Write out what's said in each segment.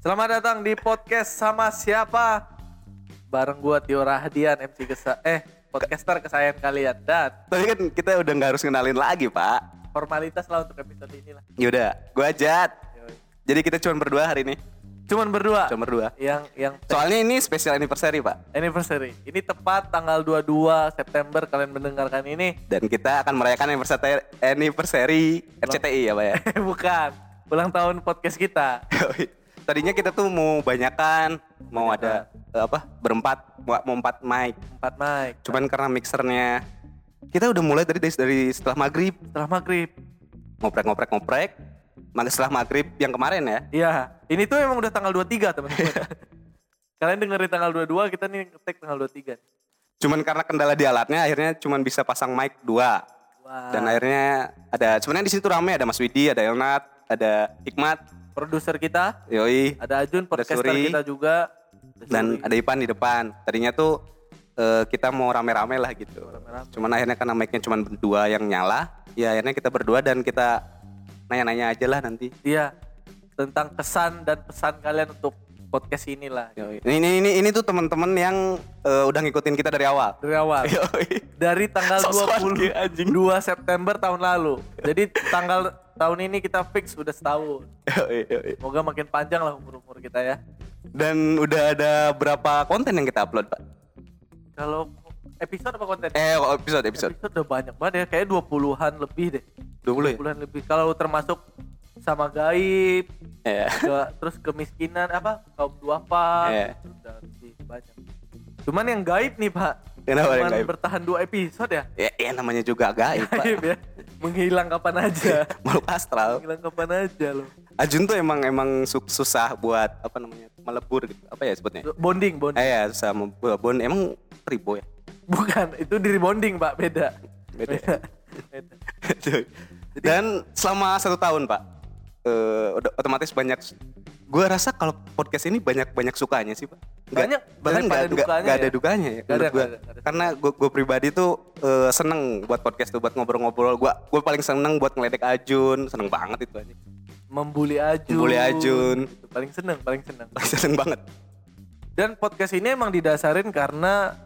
Selamat datang di podcast sama siapa? Bareng gua Tio Rahadian MC kesa eh podcaster kesayangan kalian dan Tapi kan kita udah nggak harus kenalin lagi, Pak. formalitas lah untuk episode ini lah. Yaudah, gua Jat. Yoi. Jadi kita cuma berdua hari ini. Cuman berdua. Cuma berdua. Yang yang Soalnya ini spesial anniversary, Pak. anniversary. Ini tepat tanggal 22 September kalian mendengarkan ini. Dan kita akan merayakan anniversary, anniversary RCTI ya, Pak ya. Bukan ulang tahun podcast kita. Tadinya kita tuh mau banyakan, mau ada eh, apa? Berempat, mau, empat mic. Empat mic. Cuman karena mixernya kita udah mulai dari dari, setelah maghrib Setelah maghrib. ngoprek ngoprek ngoprek. Mag- Setelah maghrib yang kemarin ya. Iya, ini tuh emang udah tanggal 23 teman-teman. Kalian dengerin tanggal 22, kita nih ngetek tanggal 23. Cuman karena kendala di alatnya akhirnya cuman bisa pasang mic dua. Wah. Dan akhirnya ada sebenarnya di situ rame ada Mas Widi, ada Elnat, ada Hikmat, produser kita, Yoi, ada Ajun, podcaster Suri. kita juga. Ada dan Suri. ada Ipan di depan. Tadinya tuh eh, kita mau rame-rame lah gitu. Rame-rame. Cuman akhirnya karena mic-nya cuma dua yang nyala, ya akhirnya kita berdua dan kita nanya-nanya aja lah nanti. Iya, tentang kesan dan pesan kalian untuk podcast inilah. Yoi. Ini ini ini, tuh teman-teman yang eh, udah ngikutin kita dari awal. Dari awal. Yoi. Dari tanggal 22 kayak anjing. September tahun lalu. Jadi tanggal tahun ini kita fix udah setahun. Yoi, yoi. Semoga makin panjang lah umur-umur kita ya. Dan udah ada berapa konten yang kita upload, Pak? Kalau episode apa konten? Eh, episode episode. Episode udah banyak banget ya, kayak 20-an lebih deh. 20 ya? 20-an lebih. Kalau termasuk sama gaib, Iya. ke- terus kemiskinan apa kaum duafa Iya. udah lebih banyak. Cuman yang gaib nih pak, Kenapa Cuman gaib? bertahan dua episode ya. Ya, ya namanya juga gaib. Gaib ya, menghilang kapan aja, Makhluk astral. menghilang kapan aja loh. Ajun tuh emang emang su- susah buat apa namanya? melebur gitu. Apa ya sebutnya? Bonding, bonding. Eh ya, susah membon. Emang ribo ya? Bukan, itu diri bonding pak, beda. Beda. Beda. Dan selama satu tahun, Pak. eh, otomatis banyak gue rasa kalau podcast ini banyak banyak sukanya sih pak Banyak, bahkan nggak nggak- dukanya nggak ada ya. dukanya ya Nggak ada, gua. nggak ada, nggak ada. karena gue gue pribadi tuh eh, seneng buat podcast tuh buat ngobrol-ngobrol gue gue paling seneng buat ngeledek Ajun seneng banget itu aja Membuli Ajun. Membuli Ajun. Paling seneng, paling seneng. paling seneng banget Dan podcast ini emang didasarin karena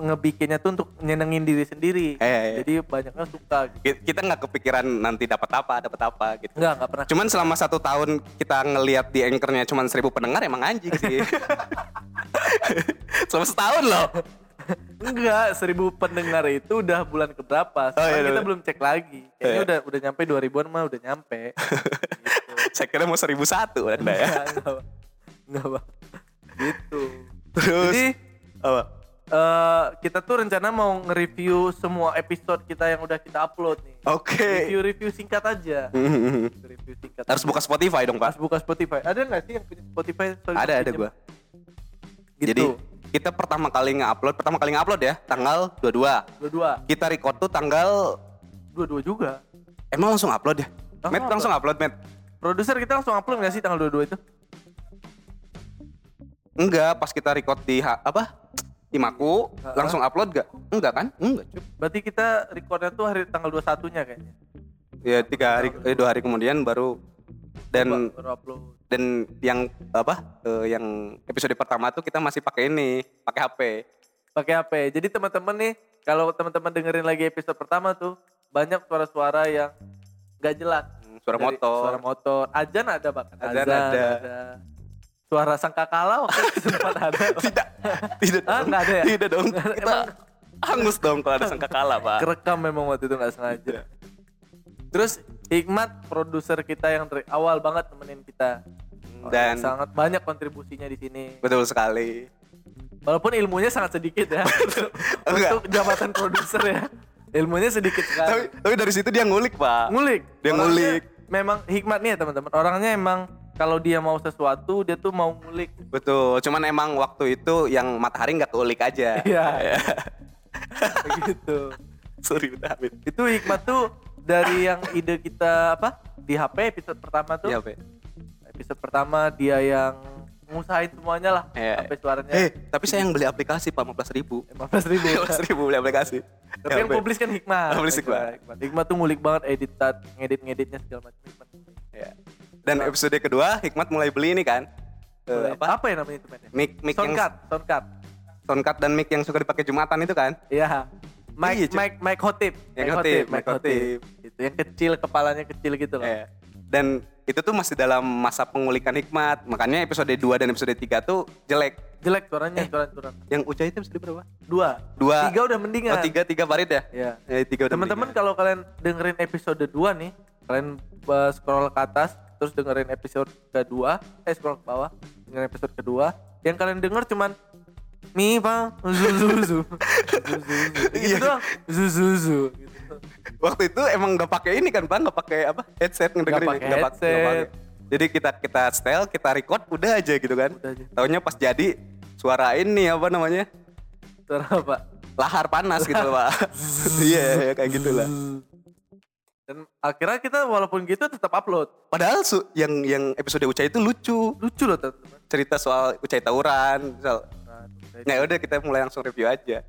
ngebikinnya tuh untuk nyenengin diri sendiri. Eh, eh. Jadi banyaknya suka. Gitu. Ki- kita nggak kepikiran nanti dapat apa dapat apa gitu Enggak, enggak pernah. cuman selama satu tahun kita ngelihat di anchornya cuman seribu pendengar emang anjing sih selama setahun loh Enggak, seribu pendengar itu udah bulan keberapa? Oh, Sekarang iya, kita iya. belum cek lagi. Kayaknya Iya. udah udah nyampe 2000-an mah udah nyampe. gitu. saya kira mau seribu satu ya Enggak, enggak. Enggak, Bang. Gitu. terus Jadi apa eh, kita tuh rencana mau nge-review semua episode kita yang udah kita upload nih. oke Review-review singkat aja. Review singkat. harus aja. buka Spotify dong pak buka Spotify. Ada nggak sih yang punya Spotify? Sorry, ada ada gua Gitu. jadi kita pertama kali nge-upload pertama kali nge-upload ya tanggal 22 dua-dua, kita record tuh tanggal dua-dua juga. emang langsung upload ya Langsung Matt upload. langsung upload Matt Produser kita langsung upload nggak sih tanggal 22 itu? enggak pas kita record di ha- apa Imaku Ha-ha. langsung upload gak enggak kan enggak cuy Berarti kita recordnya tuh hari tanggal 21-nya kayaknya. ya tiga hari eh, dua hari kemudian baru dan Baru- upload. dan yang apa eh, yang episode pertama tuh kita masih pakai ini pakai HP Pakai HP. Jadi teman-teman nih, kalau teman-teman dengerin lagi episode pertama tuh banyak suara-suara yang nggak jelas. Hmm, suara Dari motor Suara motor. Ajan ada bahkan. Azan ada. Suara sangkakala waktu sempat ada. tidak tidak Ah, dong. ada ya? tidak dong kita hangus dong kalau ada sangka kalah pak Kerekam memang waktu itu nggak sengaja. Terus Hikmat produser kita yang dari awal banget nemenin kita. Dan- sangat banyak kontribusinya di sini. betul sekali Walaupun ilmunya sangat sedikit ya. Untuk jabatan produser ya. Ilmunya sedikit tapi sekali. tapi dari situ dia ngulik pak Ngulik. Dia Orangnya ngulik. Memang hikmat nih ya teman-teman. Orangnya emang kalau dia mau sesuatu dia tuh mau ngulik. betul cuman emang waktu itu yang matahari nggak keulik aja Iya. Begitu. sorry Amit. Itu hikmat tuh dari yang ide kita apa? Di HP episode pertama tuh. Iya, Pak. Episode pertama dia yang ngusahain semuanya lah Iya. sampai suaranya Eh, tapi saya yang beli aplikasi pak 15 ribu. 15 ribu. 15 ribu beli aplikasi. Tapi yang publish kan hikmat. Publish Hikmat. Hikmat. Hikmat tuh ngulik banget edit ngedit ngeditnya segala macam. Hikmat. Ya. Dan episode kedua Hikmat mulai beli ini kan. Eh, apa? apa? ya namanya itu mainnya? Mic mic yang Soundcard, soundcard. soundcard dan mic yang suka dipakai Jumatan itu kan. Iya. Mic, Iya, mic, mic hotip. Yang hotip, mic hotip. Itu yang kecil, kepalanya kecil gitu loh. Iya. Dan itu tuh masih dalam masa pengulikan hikmat. Makanya episode 2 dan episode 3 tuh jelek. Jelek suaranya, Eh. suara suara. Yang Ucai itu episode berapa? Dua. Dua. Tiga udah mendingan. Oh, tiga, tiga Farid ya? Iya. Eh, tiga udah Teman-teman kalau kalian dengerin episode 2 nih, kalian uh, scroll ke atas, terus dengerin episode kedua, eh scroll ke bawah, dengerin episode kedua, yang kalian denger cuman mi pa zu zu zu zu zu gitu Iya. doang zu zu zu gitu. Waktu itu emang nggak pakai ini kan Bang, nggak pakai apa? Headset ngedengerin. pakai Nggak pak- nggak headset. pakai. Jadi kita kita setel, kita record udah aja gitu kan. Udah aja. Taunya pas jadi suara ini apa namanya? Suara apa? Lahar panas gitu Pak. Iya, iya, kayak gitulah. Dan akhirnya kita walaupun gitu tetap upload. Padahal su- yang yang episode Ucai itu lucu. Lucu loh teman-teman. Cerita soal Ucai tawuran, soal Nah, Ya udah kita mulai langsung review aja.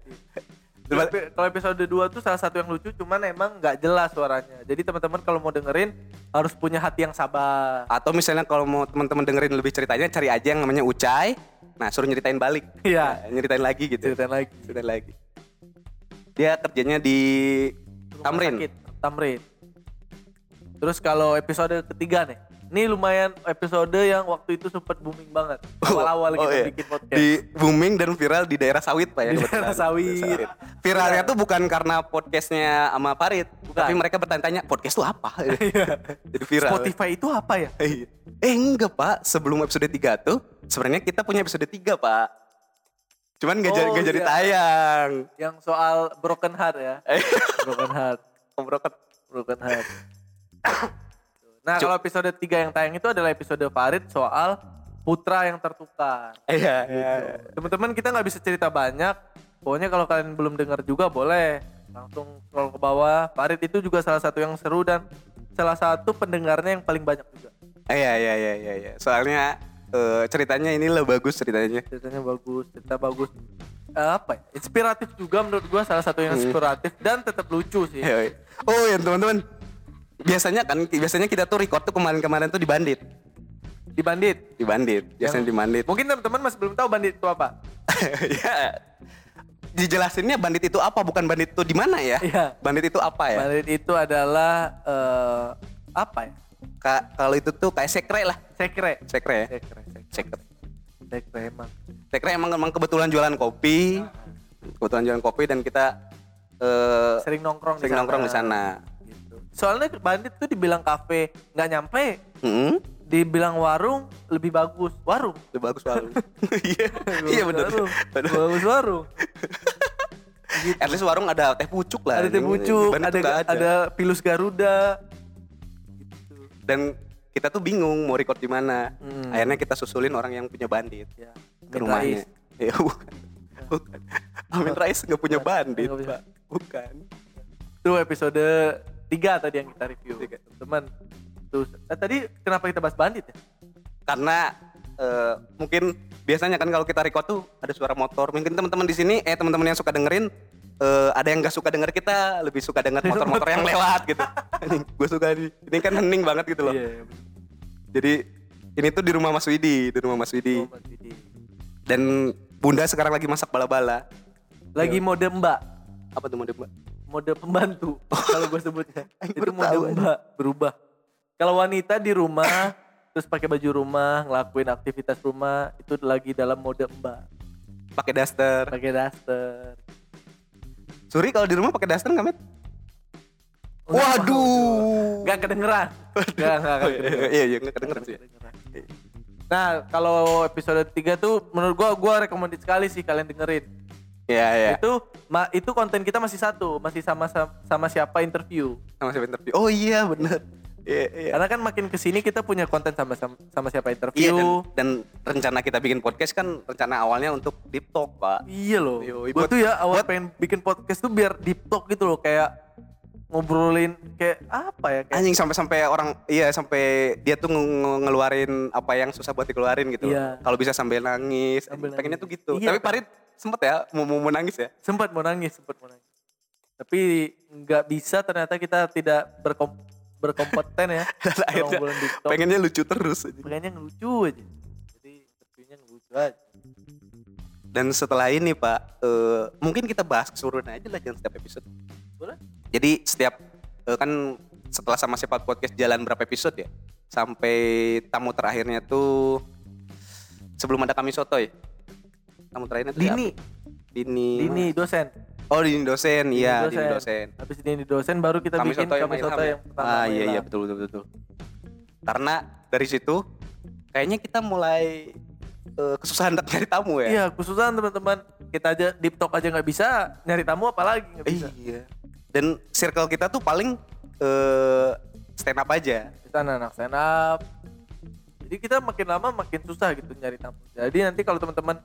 Kalau epi- Kalau episode 2 tuh salah satu yang lucu cuman emang nggak jelas suaranya. Jadi teman-teman kalau mau dengerin harus punya hati yang sabar. Atau misalnya kalau mau teman-teman dengerin lebih ceritanya cari aja yang namanya Ucai. Nah, suruh nyeritain balik. Iya. Nah, nyeritain lagi gitu. Ceritain lagi. Ceritain lagi. Dia kerjanya di Rumah Tamrin. sakit, Tamrin. Terus kalau episode ketiga nih. Ini lumayan episode yang waktu itu sempat booming banget. Awal-awal Oh, kita iya. bikin podcast. Di booming dan viral di daerah sawit Pak ya. Di daerah sawit. Viralnya tuh bukan karena podcastnya sama Farid. Bukan. Tapi mereka bertanya-tanya, podcast tuh apa? Jadi viral. Spotify itu apa ya? Iya. Eh enggak pak, sebelum episode 3 tuh sebenarnya kita punya episode 3 pak. Cuman jadi Oh, jadi iya. tayang. Yang soal broken heart ya. Eh, Broken heart. Broken. Broken heart. Nah, kalau episode 3 yang tayang itu adalah episode Farid soal putra yang tertukar. Iya, iya. Teman-teman kita nggak bisa cerita banyak. Pokoknya kalau kalian belum dengar juga boleh langsung scroll ke bawah. Farid itu juga salah satu yang seru dan salah satu pendengarnya yang paling banyak juga. Iya, iya, iya, iya, iya. Soalnya eh, ceritanya ini lah bagus ceritanya. Ceritanya bagus, cerita bagus. Eh, apa ya? Inspiratif juga menurut gua salah satu yang Hmm. inspiratif dan tetap lucu sih. Iya, iya. Oh ya teman-teman, biasanya kan biasanya kita tuh record tuh kemarin-kemarin tuh di Bandit, Di Bandit. di Bandit, biasanya di Bandit. Mungkin teman-teman masih belum tahu Bandit itu apa. ya. Dijelasinnya bandit itu apa, bukan bandit itu di mana ya? Iya. Bandit itu apa ya? Bandit itu adalah eh, apa ya? Ka- kalau itu tuh kayak sekre lah, Sekre. sekre ya. Sekre, sekre. Sekre. Sekre emang. Sekre emang emang kebetulan jualan kopi, kebetulan jualan kopi dan kita eh Sering nongkrong sering di sana. nongkrong di sana. Gitu. Soalnya Bandit tuh dibilang kafe nggak nyampe, Hmm, dibilang warung lebih bagus. Warung. itu bagus warung. Iya, iya benar. warung. Benar. Bagus warung. At least warung ada teh pucuk lah. ada teh Di- pucuk, ada, nggak ada pilus Garuda. Dan kita tuh bingung mau record di mana. Hmm. Akhirnya kita susulin orang yang punya bandit Ya. ke Amin rumahnya. Ya bukan. Bukan. Amin Rais nggak punya bandit, punya. Pak. Bukan. Itu episode 3 tadi yang kita review. Tiga. Teman. Terus eh, tadi kenapa kita bahas Bandit ya? Karena eh, mungkin biasanya kan kalau kita record tuh ada suara motor. Mungkin teman-teman di sini eh teman-teman yang suka dengerin eh, ada yang nggak suka denger kita, lebih suka denger motor-motor yang lewat gitu. Gue suka di ini kan hening banget gitu loh. Iya. Jadi ini tuh di rumah Mas Widi, di rumah Mas Widi. Oh, Mas. Dan Bunda sekarang lagi masak bala-bala. Lagi mode mbak. Apa tuh mode Mbak? Mode pembantu kalau gue sebutnya. Itu mode mbak berubah. Kalau wanita di rumah terus pakai baju rumah ngelakuin aktivitas rumah itu lagi dalam mode mbak. Pakai daster. pakai daster. Suri kalau di rumah pakai daster nggak met? Enggak, Waduh. nggak kedengeran. Nggak nggak Oh, kedengeran. iya iya nggak kedengeran sih. Nah kalau episode 3 tuh menurut gua gua recommended sekali sih kalian dengerin Iya iya. itu ma- itu konten kita masih satu masih sama sama, sama siapa interview Sama siapa interview? Oh iya bener. Iya iya. karena kan makin ke sini kita punya konten sama sama, sama siapa Iya interview dan, dan rencana kita bikin podcast kan rencana awalnya untuk deep talk pak. Iya loh. Gue tuh ya awal pengen bikin podcast tuh biar deep talk gitu loh kayak ngobrolin kayak apa ya kayak Anjing sampai-sampai orang iya sampai dia tuh nge- nge- ngeluarin apa yang susah buat dikeluarin gitu. Iya. Kalau bisa sambil nangis. Sambil pengennya nangis. tuh gitu. Iya. Tapi Parit sempet ya mau mau, mau nangis ya. sempat mau nangis, sempat mau nangis. Tapi nggak bisa ternyata kita tidak berkom berkompeten ya. Akhirnya pengennya lucu terus aja. pengennya ngelucu aja. Jadi interviewnya ngelucu aja. Dan setelah ini Pak, eh, mungkin kita bahas keseluruhan aja lah jangan setiap episode. Boleh? Jadi setiap eh, kan setelah sama Sepat Podcast jalan berapa episode ya? Sampai tamu terakhirnya tuh sebelum ada kami sotoy. Tamu terakhirnya tuh Dini, siapa? Dini. Dini dosen. Oh, Dini dosen. Iya, Dini Dini dosen. Habis Dini dosen baru kita Kami bikin soto yang kami soto yang pertama. Ah, iya iya betul betul betul. Karena dari situ kayaknya kita mulai eh, kesusahan untuk nyari tamu ya. Iya, khususan teman-teman kita aja deep talk aja nggak bisa, nyari tamu apalagi nggak bisa. Iya. Dan circle kita tuh paling eh stand up aja. Kita anak stand up. Jadi kita makin lama makin susah gitu nyari tamu. Jadi nanti kalau teman-teman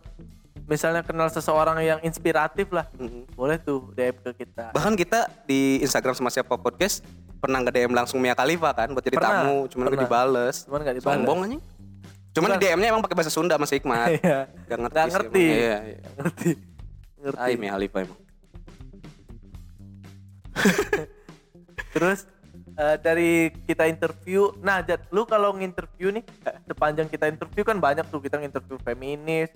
misalnya kenal seseorang yang inspiratif lah, Mhm. boleh tuh DM ke kita. Bahkan kita di Instagram sama siapa podcast pernah nge DM langsung Mia Khalifa kan buat jadi Pernah, tamu, cuman pernah. gak dibales. Cuman nggak dibales. Sombong anjing. Cuman di DM-nya emang pakai bahasa Sunda Mas Hikmat. Iya. Gak ngerti. Nggak sih ngerti. Iya, iya. Ngerti. Ngerti. Mia Khalifa emang. Terus eh, dari kita interview, nah Jad, lu kalau nginterview nih, sepanjang kita interview kan banyak tuh kita nginterview feminis,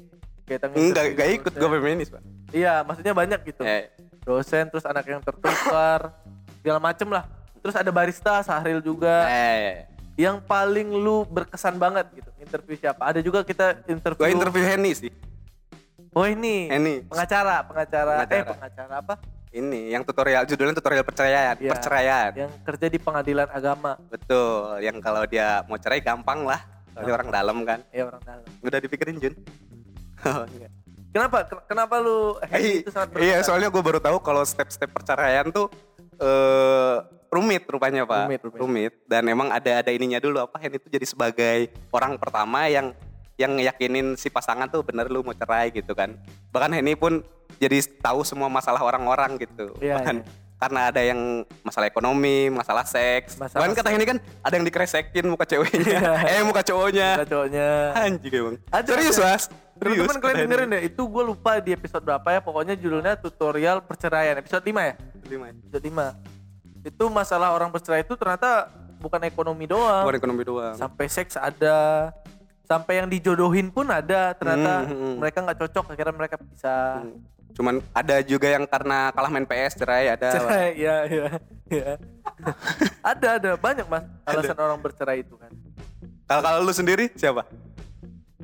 kita nginterview gak ikut gue feminis, Pak. Iya, maksudnya banyak gitu. Eh, Dosen, terus anak yang tertukar, segala macem lah. Terus ada barista, Sahril juga. eh. Yang paling lu berkesan banget gitu, interview siapa? Ada juga kita interview. Gue interview Henny sih. Oh ini, Henny. pengacara, pengacara, eh Pengacara. pengacara apa? Ini yang tutorial judulnya tutorial perceraian, Iya. perceraian. Yang kerja di pengadilan agama. Betul, yang kalau dia mau cerai gampang lah. Soalnya orang dalam kan. Ya orang dalam. Udah dipikirin Jun? Oh, enggak. Kenapa? Ken- Kenapa lu Henny Eh, itu sangat iya, soalnya gue baru tahu kalau step-step perceraian tuh eh rumit rupanya pak. Rumit, rumit. Dan emang ada ada ininya dulu apa Hen itu jadi sebagai orang pertama yang yang yakinin si pasangan tuh bener lu mau cerai gitu kan. Bahkan Henny pun jadi tahu semua masalah orang-orang gitu. Iya, Bahkan iya. karena ada yang masalah ekonomi, masalah seks. Masalah Bahkan kata Henny kan ada yang dikresekin muka ceweknya, eh muka cowoknya. Kita cowoknya. Anjing emang. Ada, Serius ada. mas? Serius. Teman-teman kalian dengerin ya, itu gue lupa di episode berapa ya, pokoknya judulnya tutorial perceraian. Episode 5 ya? Lima. Episode 5. Itu masalah orang bercerai itu ternyata bukan ekonomi doang. Bukan ekonomi doang. Sampai seks ada. Sampai yang dijodohin pun ada. Ternyata Hmm, hmm. mereka nggak cocok, akhirnya mereka bisa. Cuman ada juga yang karena kalah main PS cerai ada. Cerai, iya, iya. iya. ada, ada. Banyak mas alasan orang bercerai itu kan. Kalau kalau lu sendiri siapa?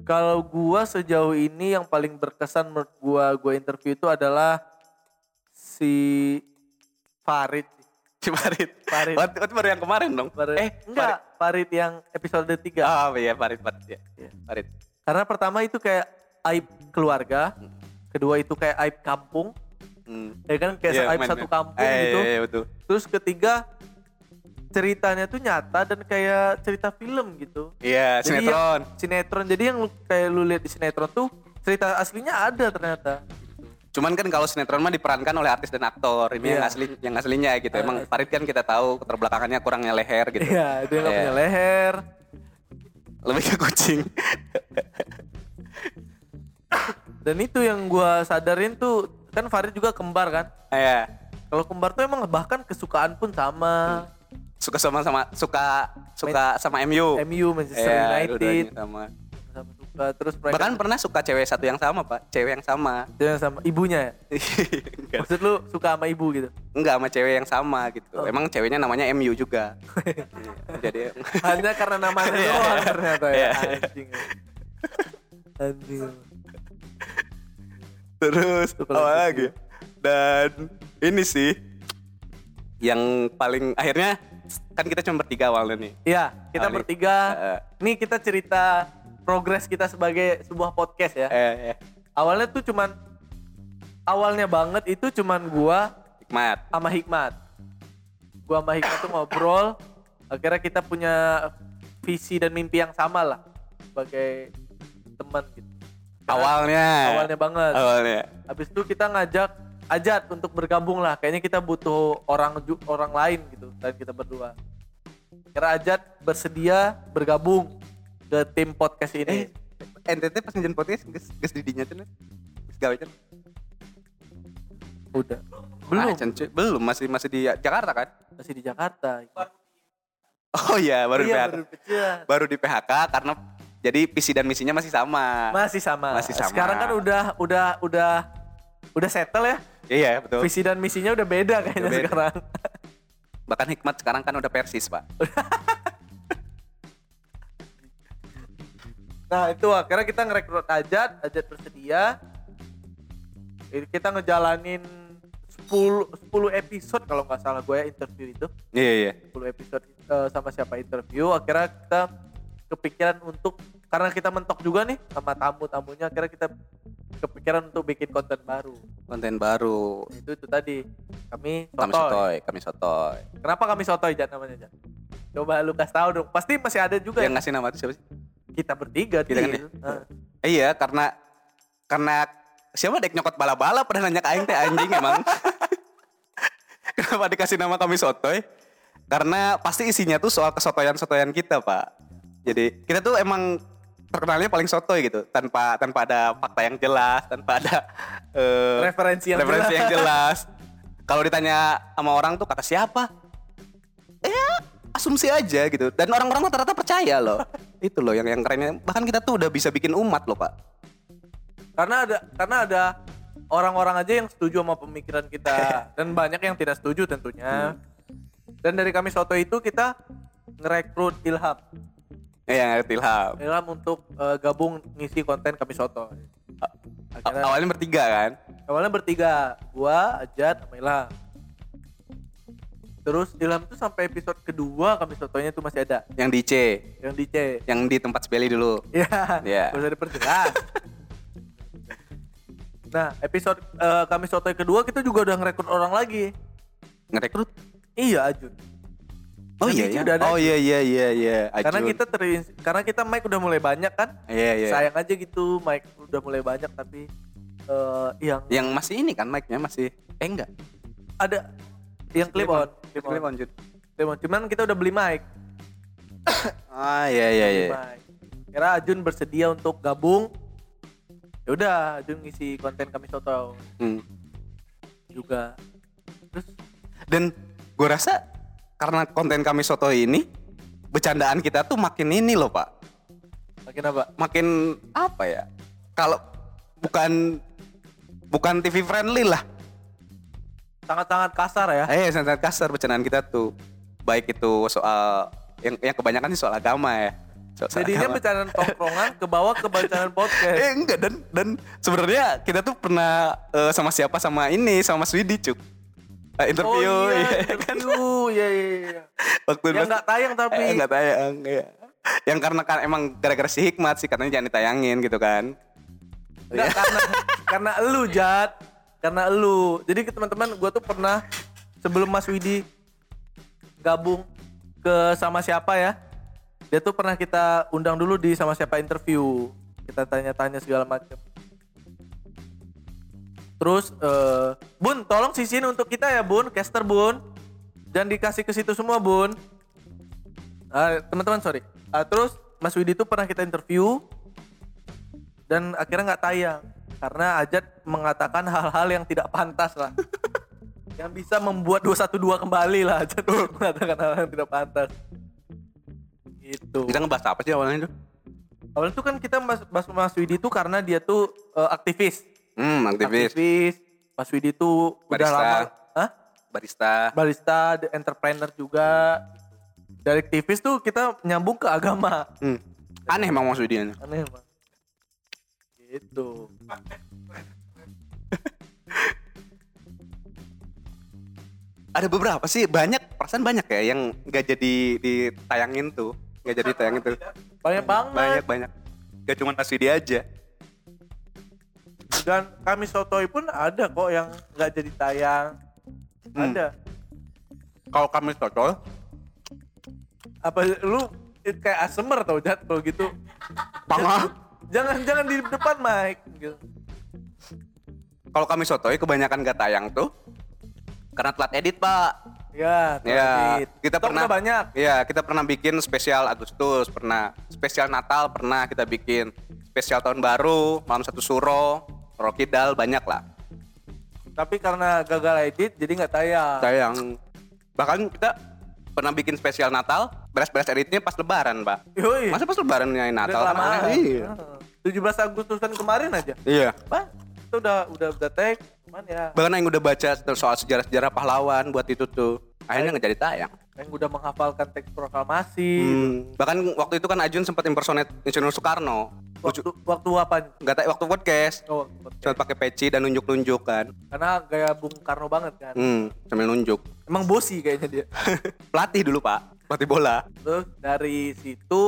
Kalau gua sejauh ini yang paling berkesan menurut gua gua interview itu adalah si Farid. Si Farid. Farid. Waktu, waktu baru yang kemarin dong. Farid. Eh, enggak, Farid yang episode 3. Farid. Ah, iya Farid, Farid ya. Iya. Farid. Karena pertama itu kayak aib keluarga, kedua itu kayak aib kampung, Hmm. ya kan kayak Iya, aib main- satu main. kampung Eh, gitu. Iya, iya, betul. Terus ketiga ceritanya tuh nyata dan kayak cerita film gitu. Iya, Jadi sinetron. yang- sinetron. Jadi yang lu- kayak lu lihat di sinetron tuh cerita aslinya ada ternyata. Cuman kan kalau sinetron mah diperankan oleh artis dan aktor. Ini yang Iya. asli yang aslinya gitu. Emang Ah, Farid kan kita tahu keterbelakangannya kurangnya leher gitu. Iya, dia nggak Iya. punya leher. Lebih ke kucing. Dan itu yang gua sadarin tuh kan Farid juga kembar kan. Iya. Kalau kembar tuh emang bahkan kesukaan pun sama. Suka sama sama suka suka sama MU. MU Manchester Iya, United sama. sama suka terus mereka Bahkan pernah suka cewek satu yang sama, Pak. Cewek yang sama. Dia sama ibunya ya. Maksud lu suka sama ibu gitu. Enggak sama cewek yang sama gitu. Oh. Emang ceweknya namanya MU juga. Jadi Hanya karena namanya Iya. doang ternyata ya. Iya. Anjing. Anjing. Terus apa lagi? Dan ini sih yang paling akhirnya kan kita cuma bertiga awalnya nih. Iya, kita Kali. bertiga. Eh. Nih kita cerita progres kita sebagai sebuah podcast ya. Eh, eh. Awalnya tuh cuman awalnya banget itu cuman gua Hikmat. sama Hikmat. Gua sama Hikmat tuh ngobrol, akhirnya kita punya visi dan mimpi yang sama lah sebagai teman gitu. Karena Awalnya. Awalnya banget. Awalnya. Habis itu kita ngajak Ajat untuk bergabung lah. Kayaknya kita butuh orang orang lain gitu dan kita berdua. Kira Ajat bersedia bergabung ke tim podcast ini. Eh, NTT pas ngejen podcast geus geus didinya tuh. Geus gawe. Udah. Belum. Ah, Cen, cuy. belum masih masih di Jakarta kan? Masih di Jakarta. Oh iya, baru di iya, PHK. baru dipecat. Baru di PHK karena jadi visi dan misinya masih sama. Masih sama. Masih sama. Sekarang kan udah udah udah udah settle ya. Iya, betul. Visi dan misinya udah beda kayaknya Udah beda. sekarang. Bahkan Hikmat sekarang kan udah persis, Pak. Nah itu akhirnya kita ngerekrut Ajat, Ajat bersedia. Kita ngejalanin 10, 10 episode kalau nggak salah gue ya interview itu. Iya, iya. 10 episode eh, sama siapa interview. Akhirnya kita kepikiran untuk, karena kita mentok juga nih sama tamu-tamunya, akhirnya kita kepikiran untuk bikin konten baru. Konten baru. Itu itu tadi. Kami Kami sotoy. sotoy, kami sotoy. Kenapa kami sotoy Jat namanya Jat? Coba lu kasih tahu dong. Pasti masih ada juga Yang yang ngasih nama itu siapa sih? kita bertiga Kita kan ya? Nah. Eh, iya, karena karena siapa dek nyokot bala-bala pada nanya ke aing teh anjing emang. Kenapa dikasih nama kami sotoy? Karena pasti isinya tuh soal kesotoyan-sotoyan kita, Pak. Jadi kita tuh emang terkenalnya paling sotoy gitu, tanpa tanpa ada fakta yang jelas, tanpa ada eh, Referensi yang referensi jelas. yang jelas. Kalau ditanya sama orang tuh kata siapa? Eh, asumsi aja gitu. Dan orang-orang rata-rata percaya loh. Itu loh yang yang kerennya. Bahkan kita tuh udah bisa bikin umat loh, Pak. karena ada karena ada orang-orang aja yang setuju sama pemikiran kita dan banyak yang tidak setuju tentunya dan dari kami soto itu kita ngerekrut Ilham Eh, yang Ilham. Ilham untuk eh, gabung ngisi konten kami soto akhirnya Awalnya bertiga kan? awalnya bertiga gua Ajat sama Ilham terus Ilham tuh sampai episode kedua kami sotonya tuh masih ada Yang di C, yang di C yang di tempat Spelly dulu. ya Iya. gak usah diperjelas nah episode eh, kami sotoy kedua kita juga udah ngerekrut orang lagi Ngerekrut. Iya Ajun. Oh Kan iya Diki ya. udah ada. Oh iya iya iya iya. Karena kita terins karena kita mic udah mulai banyak kan. Iya iya. Sayang aja gitu mic udah mulai banyak tapi eh yang Yang masih ini kan mic-nya masih eh enggak. ada yang clip on, clip on. Clip on, Jun. Clip on. Cuman kita udah beli mic. Ah iya iya iya. Kira Ajun bersedia untuk gabung. Ya udah, Ajun ngisi konten kami soto Hmm. juga. Terus Dan gue rasa karena konten kami soto ini bercandaan kita tuh makin ini loh pak makin apa? makin apa ya kalau bukan bukan TV friendly lah Sangat-sangat kasar ya. eh sangat kasar bercandaan kita tuh baik itu soal yang yang kebanyakan sih soal agama ya soal, Jadinya agama. bercandaan tongkrongan ke bawah ke bercandaan podcast. eh enggak dan dan sebenarnya kita tuh pernah eh, sama siapa sama ini sama Mas Widi cuk Eh, interview oh, iya, kan interview. Iya, iya, iya. waktu Yang nggak tayang tapi. Eh, nggak tayang ya. Yang karena kan emang gara-gara si Hikmat sih katanya jangan ditayangin gitu kan. Enggak karena karena elu Jat. Karena elu. Jadi ke teman-teman gue tuh pernah sebelum Mas Widi gabung ke sama siapa ya. Dia tuh pernah kita undang dulu di sama siapa interview. Kita tanya-tanya segala macam. Terus eh, Bun, tolong sisihin untuk kita ya Bun, caster Bun. Dan dikasih ke situ semua Bun. Ah, teman-teman sorry. Ah, terus Mas Widi tuh pernah kita interview dan akhirnya nggak tayang karena Ajat mengatakan hal-hal yang tidak pantas lah yang bisa membuat 212 kembali lah Ajat mengatakan hal yang tidak pantas gitu Kita ngebahas apa sih awalnya itu? awalnya tuh kan kita mas, mas, Widi tuh karena dia tuh eh, aktivis Hmm, aktivis, Mas Widi tuh udah Barista. lama Hah? barista. barista the entrepreneur juga dari aktivis tuh kita nyambung ke agama Hmm. Aneh emang Mas Widi. aneh emang gitu Ada beberapa sih, banyak perasaan banyak ya yang nggak jadi ditayangin tuh, nggak jadi tayangin tuh. banyak banget Banyak banyak. Gak cuma Mas Widi aja. Dan kami sotoy pun ada kok yang nggak jadi tayang Hmm. ada Kalau kami cocol, apa lu kayak asmer tau jat kalau gitu pangah. jangan jangan di depan mic gitu. Kalau kami sotoy kebanyakan gak tayang tuh karena telat edit pak. ya Ya, edit. kita pernah banyak Iya, kita pernah bikin spesial Agustus, pernah spesial Natal, pernah kita bikin spesial tahun baru, malam satu suro, Rokidal banyak lah. tapi karena gagal edit jadi nggak tayang Tayang. Bahkan kita pernah bikin spesial Natal, beres-beres editnya pas lebaran, Pak. Yoi. Masa pas lebaran nyanyi Natal? kelamaan. Iya. Heeh. 17 Agustusan kemarin aja. Iya. Pak, itu udah udah udah tag, cuman ya Bahkan yang udah baca soal sejarah-sejarah pahlawan buat itu tuh, akhirnya nggak jadi tayang. yang udah menghafalkan teks proklamasi. Hmm. Bahkan waktu itu kan Ajun sempat impersonate Insinyur Soekarno. Waktu waktu apa? Nggak tahu waktu podcast. Oh, Cuma pakai peci dan nunjuk-nunjuk kan. karena gaya Bung Karno banget kan. Hmm, sambil nunjuk. Emang bosi kayaknya dia. Pelatih dulu, Pak. Pelatih bola. Terus dari situ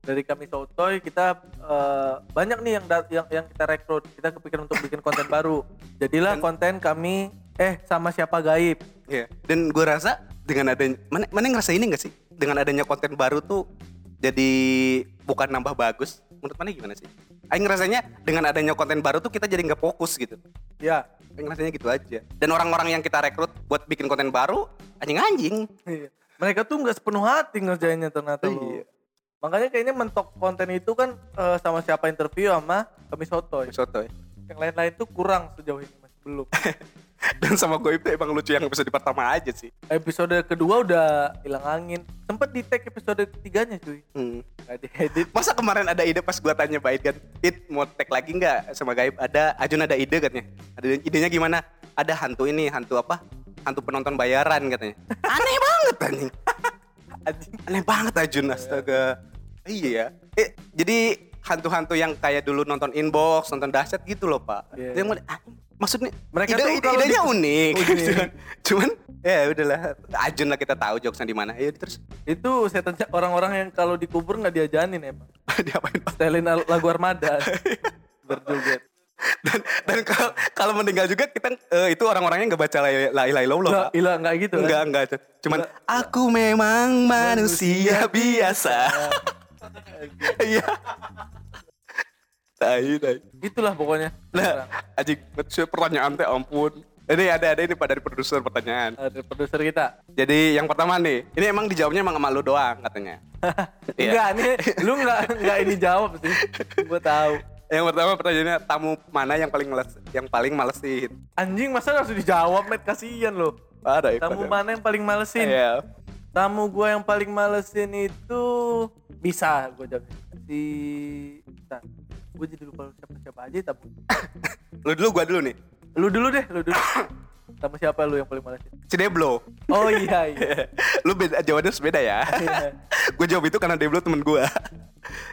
dari kami Sotoy kita eh, banyak nih yang yang yang kita rekrut. Kita kepikiran untuk bikin konten baru. Jadilah konten kami eh sama siapa gaib. Iya. Dan gue rasa dengan adanya mana mana ngerasa ini gak sih? Dengan adanya konten baru tuh jadi bukan nambah bagus. Menurut mana gimana sih? Aing ngerasanya dengan adanya konten baru tuh kita jadi nggak fokus gitu. Ya. Aing ngerasanya gitu aja. Dan orang-orang yang kita rekrut buat bikin konten baru anjing-anjing. Iya. Mereka tuh nggak sepenuh hati ngerjainnya ternyata. Iya. Makanya kayaknya mentok konten itu kan eh, sama siapa interview sama kami Sotoy. Soto ya. Yang lain-lain tuh kurang sejauh ini belum. Dan sama gue itu emang lucu yang episode pertama aja sih. episode kedua udah hilang angin. Sempet di tag episode ketiganya cuy. Hmm. Gak diedit. Masa kemarin ada ide pas gua tanya Bait kan, It mau tag lagi nggak sama Gaib? Ada, Ajun ada ide katanya. Ada idenya gimana? Ada hantu ini, hantu apa? Hantu penonton bayaran katanya. Aneh banget anjing. Aneh banget Ajun, astaga. Iya. Eh, jadi hantu-hantu yang kayak dulu nonton inbox, nonton dahsyat gitu loh, Pak. Iya. Yang mau- ah, maksudnya Mereka ide, tuh ide- idenya di- unik. Unik. cuman, cuman ya udahlah. Ajun lah kita tahu jokesnya di mana. Ya terus Itu setan orang-orang yang kalau dikubur nggak diajanin emang. diapain Pak? Setelin lagu Armada. Berjoget. dan dan kalau kalau meninggal juga kita eh, itu orang-orangnya nggak baca la la ilaha illallah Nggak, pak ilah nggak gitu kan? enggak enggak cuman aku memang manusia biasa iya tai tai Itulah pokoknya. nah anjing pertanyaan teh ampun ini ada ada ini pak dari produser pertanyaan Ada produser kita. jadi yang pertama nih ini emang dijawabnya emang sama lu doang katanya Iya. Enggak, nih lu nggak nggak ini jawab sih. Gue tahu. yang pertama pertanyaannya tamu mana yang paling males yang paling malesin Anjing masa harus dijawab, Met? Kasian lo. ada Tamu padahal. mana yang paling malesin? Iya. Tamu gue yang paling malesin itu bisa gue jawab. Si. Gue jadi lupa siapa-siapa aja tamu. lu dulu gua dulu nih Lu dulu deh, lu dulu. Tamu siapa lu yang paling malesin? si Deblo Oh iya iya. lu beda jawabannya beda ya Iya. gue jawab itu karena Deblo temen gue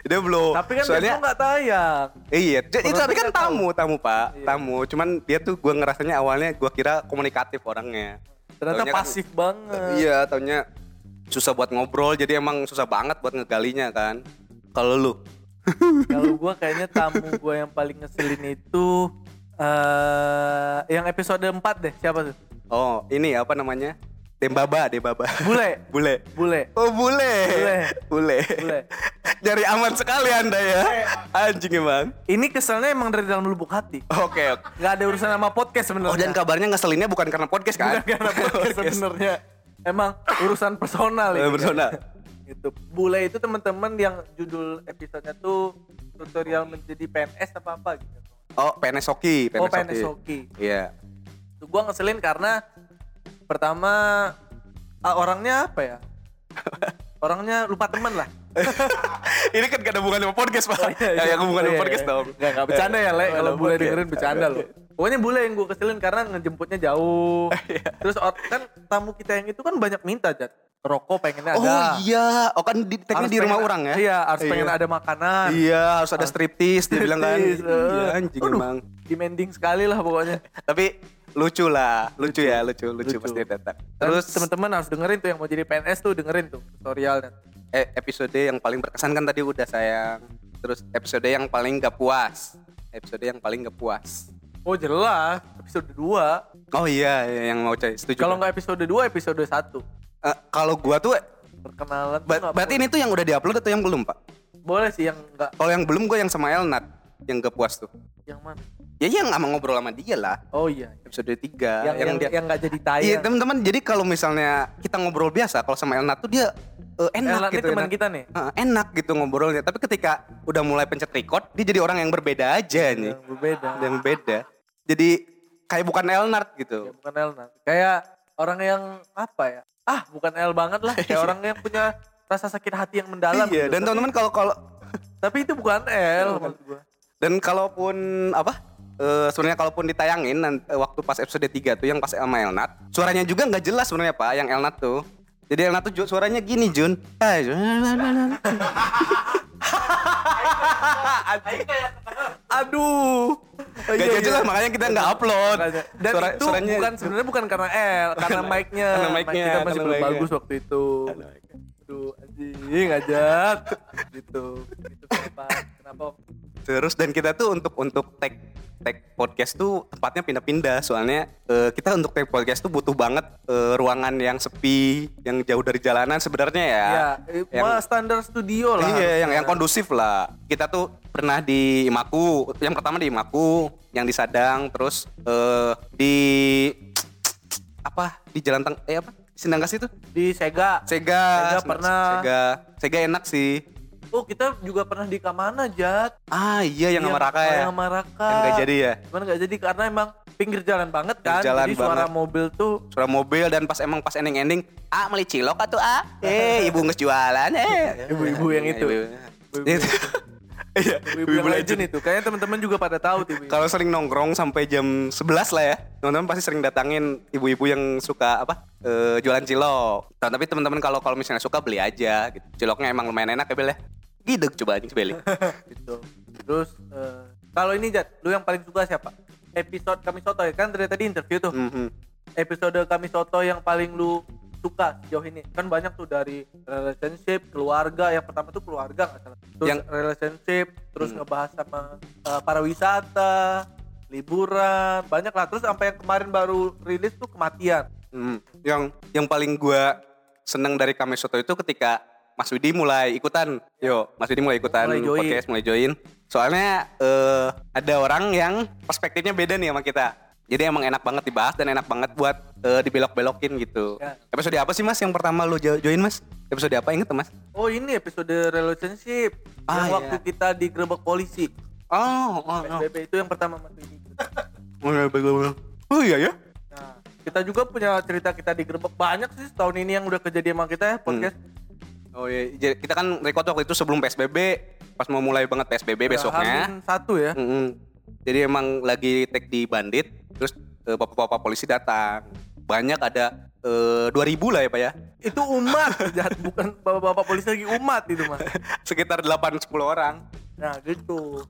Deblo Tapi kan soalnya nggak tayang. iya itu tapi kan nggak tahu. tamu tamu pak Iya. tamu cuman dia tuh gue ngerasanya awalnya gue kira komunikatif orangnya Ternyata Taunya kan- pasif banget. iya taunya susah buat ngobrol jadi emang susah banget buat ngegalinya kan kalau lu Kalau gue kayaknya tamu gue yang paling ngeselin itu eh yang episode 4 deh. Siapa tuh? oh ini apa namanya Dembaba Dembaba Bule. bule Bule. oh bule Bule. bule Bule. Nyari aman sekali anda ya anjing emang Ini keselnya emang dari dalam lubuk hati. oke oke Nggak ada urusan sama podcast sebenarnya. Oh dan kabarnya ngeselinnya bukan karena podcast kan? Bukan karena podcast sebenarnya. Emang urusan personal ini. personal. Itu bule itu teman-teman yang judul episodenya tuh tutorial menjadi PNS apa apa gitu. Oh PNS Hoki. Oh PNS Hoki. Iya. Tuh gua ngeselin karena pertama ah, orangnya apa ya? orangnya lupa temen lah. Ini kan gak ada hubungan sama podcast pak. Oh, iya, ya, iya. yang hubungan sama Iya, podcast iya. dong. Nggak, nggak bercanda ya, Le. Oh, Kalau bule podcast. dengerin bercanda loh. Pokoknya bule yang gue keselin karena ngejemputnya jauh. Iya. Terus kan tamu kita yang itu kan banyak minta, Jat. Rokok pengennya ada. Oh iya. Oh kan di Harus di rumah pengen- orang ya? Iya, harus pengen ada makanan. Iya harus ada striptis dia bilang kan. Striptease, eh. Iya anjing Aduh, emang. Demanding sekali lah pokoknya. Tapi lucu lah, lucu, ya, lucu, lucu, Lucu. pasti datang. Terus teman-teman harus dengerin tuh yang mau jadi PNS tuh dengerin tuh tutorialnya. eh, episode yang paling berkesan kan tadi udah sayang. Terus episode yang paling gak puas. Episode yang paling gak puas. Oh jelas, episode 2. Oh iya, yang mau cari setuju. Kalau kan? nggak episode 2, episode 1. Eh, kalau gua tuh Perkenalan tuh Ba- nggak berarti boleh. ini tuh yang udah diupload atau yang belum, Pak? boleh sih yang nggak Kalau yang belum gue yang sama Elnat yang gak puas tuh. yang mana? Ya yang sama ngobrol sama dia lah. Oh iya. Episode 3 Yang yang dia yang nggak jadi tayang. Iya, teman-teman. Jadi kalau misalnya kita ngobrol biasa, kalau sama Elnat tuh dia eh, enak Elnat ini gitu. teman enak. kita nih. Heeh, enak gitu ngobrolnya. Tapi ketika udah mulai pencet record, dia jadi orang yang berbeda aja nih. yang berbeda. Yang beda. Jadi kayak bukan Elnat Ya, gitu. bukan Elna. Kayak orang yang apa ya? ah bukan L banget lah kayak orang yang punya rasa sakit hati yang mendalam iya, gitu. dan teman-teman kalau kalau tapi itu bukan L maksud gua. dan kalaupun apa? Eh, sebenarnya kalaupun ditayangin nan- eh, waktu pas episode 3 tuh yang pas sama Elnat, suaranya juga nggak jelas sebenarnya Pak, yang Elnat tuh. Jadi Elnat tuh suaranya gini, Jun. aduh Gak Iya, jelas iya. makanya kita nggak upload. Dan Suara- itu suaranya bukan sebenarnya bukan karena L, karena mic-nya. karena Mic mic-nya, kita masih belum bagus waktu itu. Aduh, anjing ajak gitu. Kenapa? Kenapa? Terus dan kita tuh untuk untuk tag tag podcast tuh tempatnya pindah-pindah soalnya eh, kita untuk tag podcast tuh butuh banget eh, ruangan yang sepi, yang jauh dari jalanan sebenarnya ya. Ya, eh, Yang- standar studio lah. Iya, yang yang kondusif lah. Kita tuh pernah di Imaku, yang pertama di Imaku, yang di Sadang, terus eh, di apa? Di Jalan Teng, eh apa? Sindanggas itu? di Sega. Sega. Sega pernah. Sega. Sega enak sih. Oh, kita juga pernah di Kamana, Jat. Ah iya yang Iya, sama Raka ya. Yang sama Raka. Yang nggak jadi ya. Cuman nggak jadi karena emang pinggir jalan banget kan. Pinggir jalan jadi suara banget. mobil tuh Suara mobil dan pas emang pas ending-ending, ah meli cilok atuh ah. Eh, ibu nges jualan eh. Ibu-ibu yang itu. Ibu- Itu. Iya, yang legend itu. Kayaknya teman-teman juga pada tahu tuh. Kalau sering nongkrong sampai jam 11 lah ya, teman-teman pasti sering datangin ibu-ibu yang suka apa eh, jualan cilok. Nah, tapi teman-teman kalau kalau misalnya suka beli aja, gitu. ciloknya emang lumayan enak ya Bel ya. Gideg coba aja beli. gitu. Terus eh, kalau ini Jat, lu yang paling suka siapa? Episode kami soto ya kan dari tadi interview tuh. Mhm. Episode kami soto yang paling lu suka sejauh ini kan banyak tuh dari relationship keluarga yang pertama tuh keluarga nggak salah terus Yang- relationship terus Hmm. ngebahas sama eh, para wisata liburan banyak lah terus sampai yang kemarin baru rilis tuh kematian Mhm. Yang yang paling gua seneng dari Kame Soto itu ketika Mas Widi mulai ikutan. Yo, Mas Widi mulai ikutan Mulai join. podcast, mulai join. Soalnya eh, ada orang yang perspektifnya beda nih sama kita. Jadi emang enak banget dibahas dan enak banget buat eh, dibelok-belokin gitu. Ya. Episode apa sih Mas yang pertama lu jo- join Mas? Episode apa inget Mas? oh ini episode relationship Ah, yang iya. waktu kita digerebek polisi Oh, oh, oh. PSBB itu yang pertama mas. Oh, iya. Oh iya ya? Nah, kita juga punya cerita kita digerebek banyak sih tahun ini yang udah kejadian sama kita ya podcast. Oh iya, jadi kita kan record waktu itu sebelum PSBB, pas mau mulai banget PSBB besoknya. Hamin satu ya. Mm-mm. Jadi emang lagi tag di Bandit, bapak-bapak polisi datang. Banyak ada eh, 2000 lah ya Pak ya. Itu umat, jahat bukan bapak-bapak polisi lagi umat itu mas. Sekitar 8-10 orang. Nah gitu.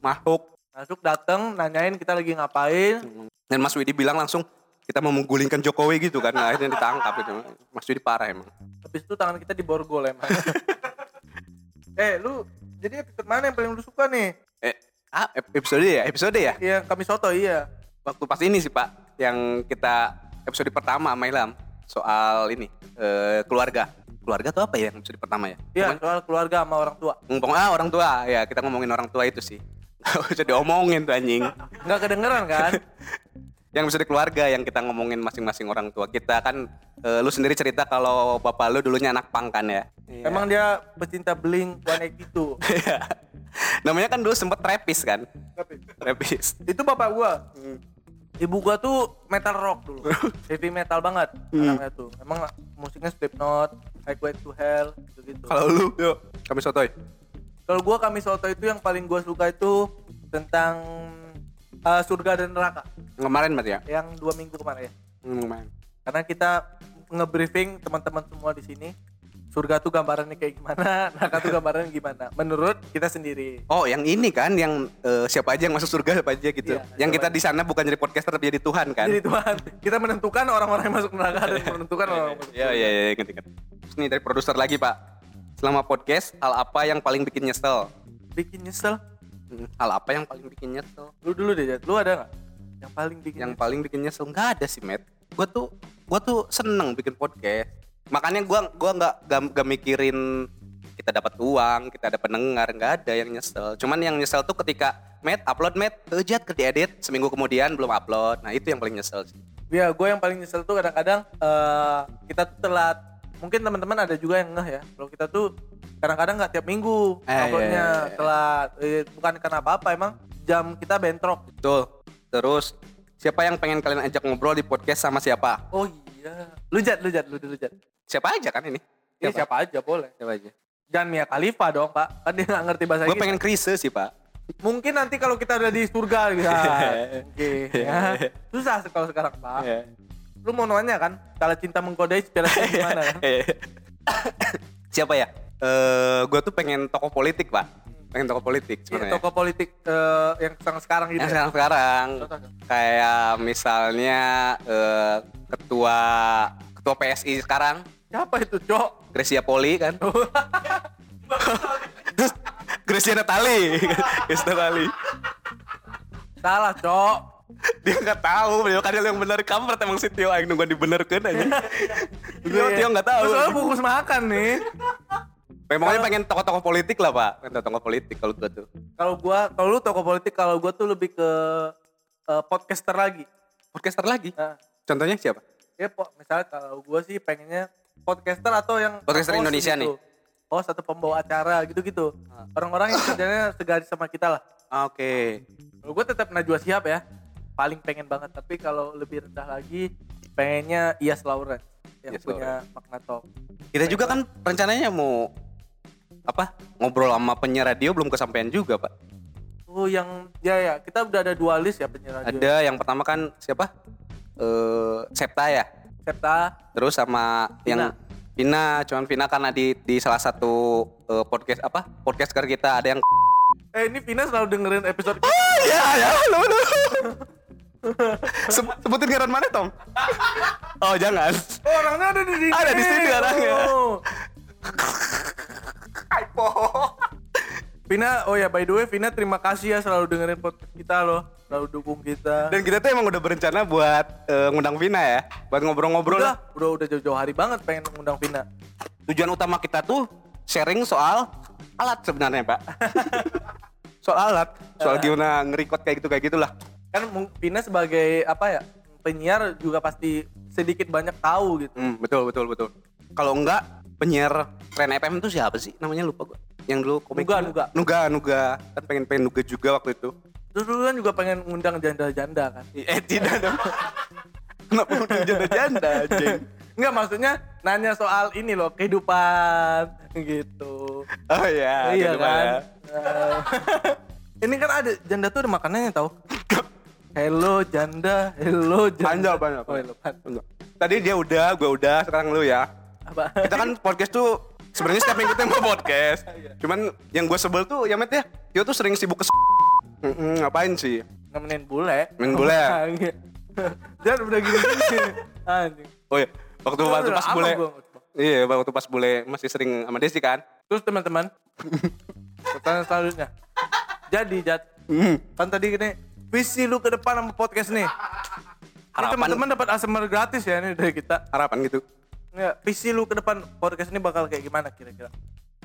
Makhluk. Masuk datang nanyain kita lagi ngapain. Dan Mas Widi bilang langsung, kita mau menggulingkan Jokowi gitu kan. Nah, akhirnya ditangkap gitu. Mas Widi parah emang. Habis itu tangan kita diborgol emang. eh lu jadi episode mana yang paling lu suka nih? Eh, ah, ep- episode ya? Episode ya? Yang kami soto iya. Waktu pas ini sih Pak, yang kita episode pertama sama Ilham. Soal ini, eh, keluarga. Keluarga tuh apa ya yang episode pertama ya? Iya soal keluarga sama orang tua. Ngomong ah orang tua ya kita ngomongin orang tua itu sih. Gak usah diomongin tuh anjing. Nggak kedengeran kan? yang bisa di keluarga yang kita ngomongin masing-masing orang tua kita kan eh, lu sendiri cerita kalau bapak lu dulunya anak pang kan ya. Emang dia pecinta Blink 182. Iya. Namanya kan dulu sempet trapis kan. Trapis. itu bapak gua. Ibu gua tuh metal rock dulu. Heavy metal banget anaknya tuh. Emang musiknya Slipknot, Highway to Hell gitu-gitu. Kalau lu, yuk kami sotoy. Kalau gua kami soto itu yang paling gua suka itu tentang uh, surga dan neraka Kemarin berarti ya? yang dua minggu kemarin ya. Hmm, kemarin. Karena kita nge-briefing teman-teman semua di sini. Surga tuh gambarannya kayak gimana, neraka tuh gambarannya gimana. Menurut kita sendiri. Oh, yang ini kan yang eh, siapa aja yang masuk surga siapa aja gitu. Iya, yang kita di sana bukan jadi podcaster tapi jadi Tuhan kan. Jadi Tuhan, kita menentukan orang-orang yang masuk neraka dan menentukan orang-orang yang masuk Iya iya iya ngerti ngerti. Terus nih dari produser lagi Pak. Selama podcast hal apa yang paling bikin nyesel? bikin nyesel. Hmm, Hal apa yang paling bikin nyesel? Lu dulu deh, Jat. lu ada nggak? Yang paling bikin Yang paling bikin nyesel nggak ada sih, Matt. Gue tuh gue tuh seneng bikin podcast. Makanya gua gua nggak nggak mikirin kita dapat uang, kita ada pendengar, nggak ada yang nyesel. Cuman yang nyesel tuh ketika Matt upload Matt, ejat ke diedit, seminggu kemudian belum upload. Nah itu yang paling nyesel sih. Ya, gue yang paling nyesel tuh kadang-kadang eh, kita tuh telat. Mungkin teman-teman ada juga yang ngeh ya. Kalau kita tuh kadang-kadang nggak tiap minggu Eh, uploadnya iya, iya, iya. telat. Eh, bukan karena apa-apa, emang jam kita bentrok. Betul. Terus siapa yang pengen kalian ajak ngobrol di podcast sama siapa? Oh iya, Ya, lu jat, lu jat, lu dulu jat. Siapa aja kan ini? Ya, siapa aja boleh. Siapa aja? Jangan Mia Khalifa dong, Pak. Kan dia nggak ngerti bahasa Gue pengen krise sih pak. Mungkin nanti kalau kita udah di surga gitu. Oke. ya. Susah kalau sekarang, Pak. Iya. Lu mau nanya kan, kalau cinta mengkodai inspirasinya gimana kan? Siapa ya? Eh, gue tuh pengen tokoh politik pak. Pengen tokoh politik Iya, sebenarnya. tokoh politik eh, yang sekarang sekarang gitu. Yang ya? sekarang sekarang kayak misalnya eh, ketua ketua PSI sekarang Siapa itu, Cok? Gracia Poli kan. Gracia Natali. Gracia Natali. Salah, Cok. Dia nggak tahu, beliau kan yang bener kampret emang si Tio yang nunggu dibenerkan aja. Tio, Iya. Tio nggak tahu. Soalnya fokus makan nih. Memangnya pengen tokoh-tokoh politik lah pak, pengen tokoh politik kalau gue tuh. Kalau gua, kalau lu tokoh politik, kalau gua tuh lebih ke eh, podcaster lagi. Podcaster lagi. Nah, Contohnya siapa? ya po, misalnya kalau gua sih pengennya podcaster atau yang Podcaster Indonesia gitu. nih? Oh, satu pembawa acara gitu-gitu. Orang-orang yang kerjanya segaris sama kita lah. Oke. Kalau gue tetap Najwa Shihab ya. Paling pengen banget. Tapi kalau lebih rendah lagi, pengennya Iyas Lawrence. Yang Iyas punya makna talk. Kita juga kan rencananya mau apa ngobrol sama penyiar radio belum kesampaian juga pak. Oh yang, ya ya, kita udah ada dua list ya penyiar radio. Ada yang pertama kan siapa? Eh Septa ya. Septa, Terus sama yang Vina, cuman Vina karena di di salah satu eh, podcast apa podcaster kita ada yang eh ini Vina selalu dengerin episode kita. Oh ya ya lu lu. Seb- sebutin garan mana Tom? Oh jangan. Oh orangnya ada di sini. Ada di sini orangnya. Oh. Vina, oh ya by the way Vina terima kasih ya selalu dengerin podcast kita loh. Selalu dukung kita. Dan kita tuh emang udah berencana buat eh, ngundang Vina ya, buat ngobrol-ngobrol udah, lah. udah udah jauh-jauh hari banget pengen ngundang Vina. Tujuan utama kita tuh sharing soal alat sebenarnya pak. soal alat, soal gimana nge-record kayak gitu kayak gitulah. Kan Vina sebagai apa ya penyiar juga pasti sedikit banyak tahu gitu. Hmm, betul betul betul. Kalau enggak penyiar Tren FM itu siapa sih? Namanya lupa gua. Yang dulu komik Nuga, Nuga. Nuga, Nuga. Kan pengen pengen Nuga juga waktu itu. Dulu kan juga pengen ngundang janda-janda kan. Eh tidak dong. Kenapa udah janda-janda? Enggak maksudnya nanya soal ini loh kehidupan gitu. Oh iya, iya kan. Pak. Eh, ini kan ada janda tuh ada makanannya tahu. Hello janda, hello janda. Panjang, panjang. Oh, hello, Enggak. Tadi dia udah, gua udah, sekarang lu ya. Apa? Kita kan podcast tuh sebenarnya setiap minggu tuh mau podcast. Cuman yang gue sebel tuh ya Met ya, dia tuh sering sibuk ke Mm-mm, ngapain sih? nemenin bule. Nemenin bule? Jangan udah gini-gini. Anjing. Oh iya, waktu waktu pas bule. Iya, waktu pas bule masih sering sama Desi kan. Terus teman-teman, pertanyaan selanjutnya. Jadi, Jat, Hmm. kan tadi gini, visi lu ke depan sama podcast nih. Ini Harapan- teman-teman dapat ASMR gratis ya ini dari kita. Harapan gitu. Ya, visi lu ke depan podcast ini bakal kayak gimana kira-kira?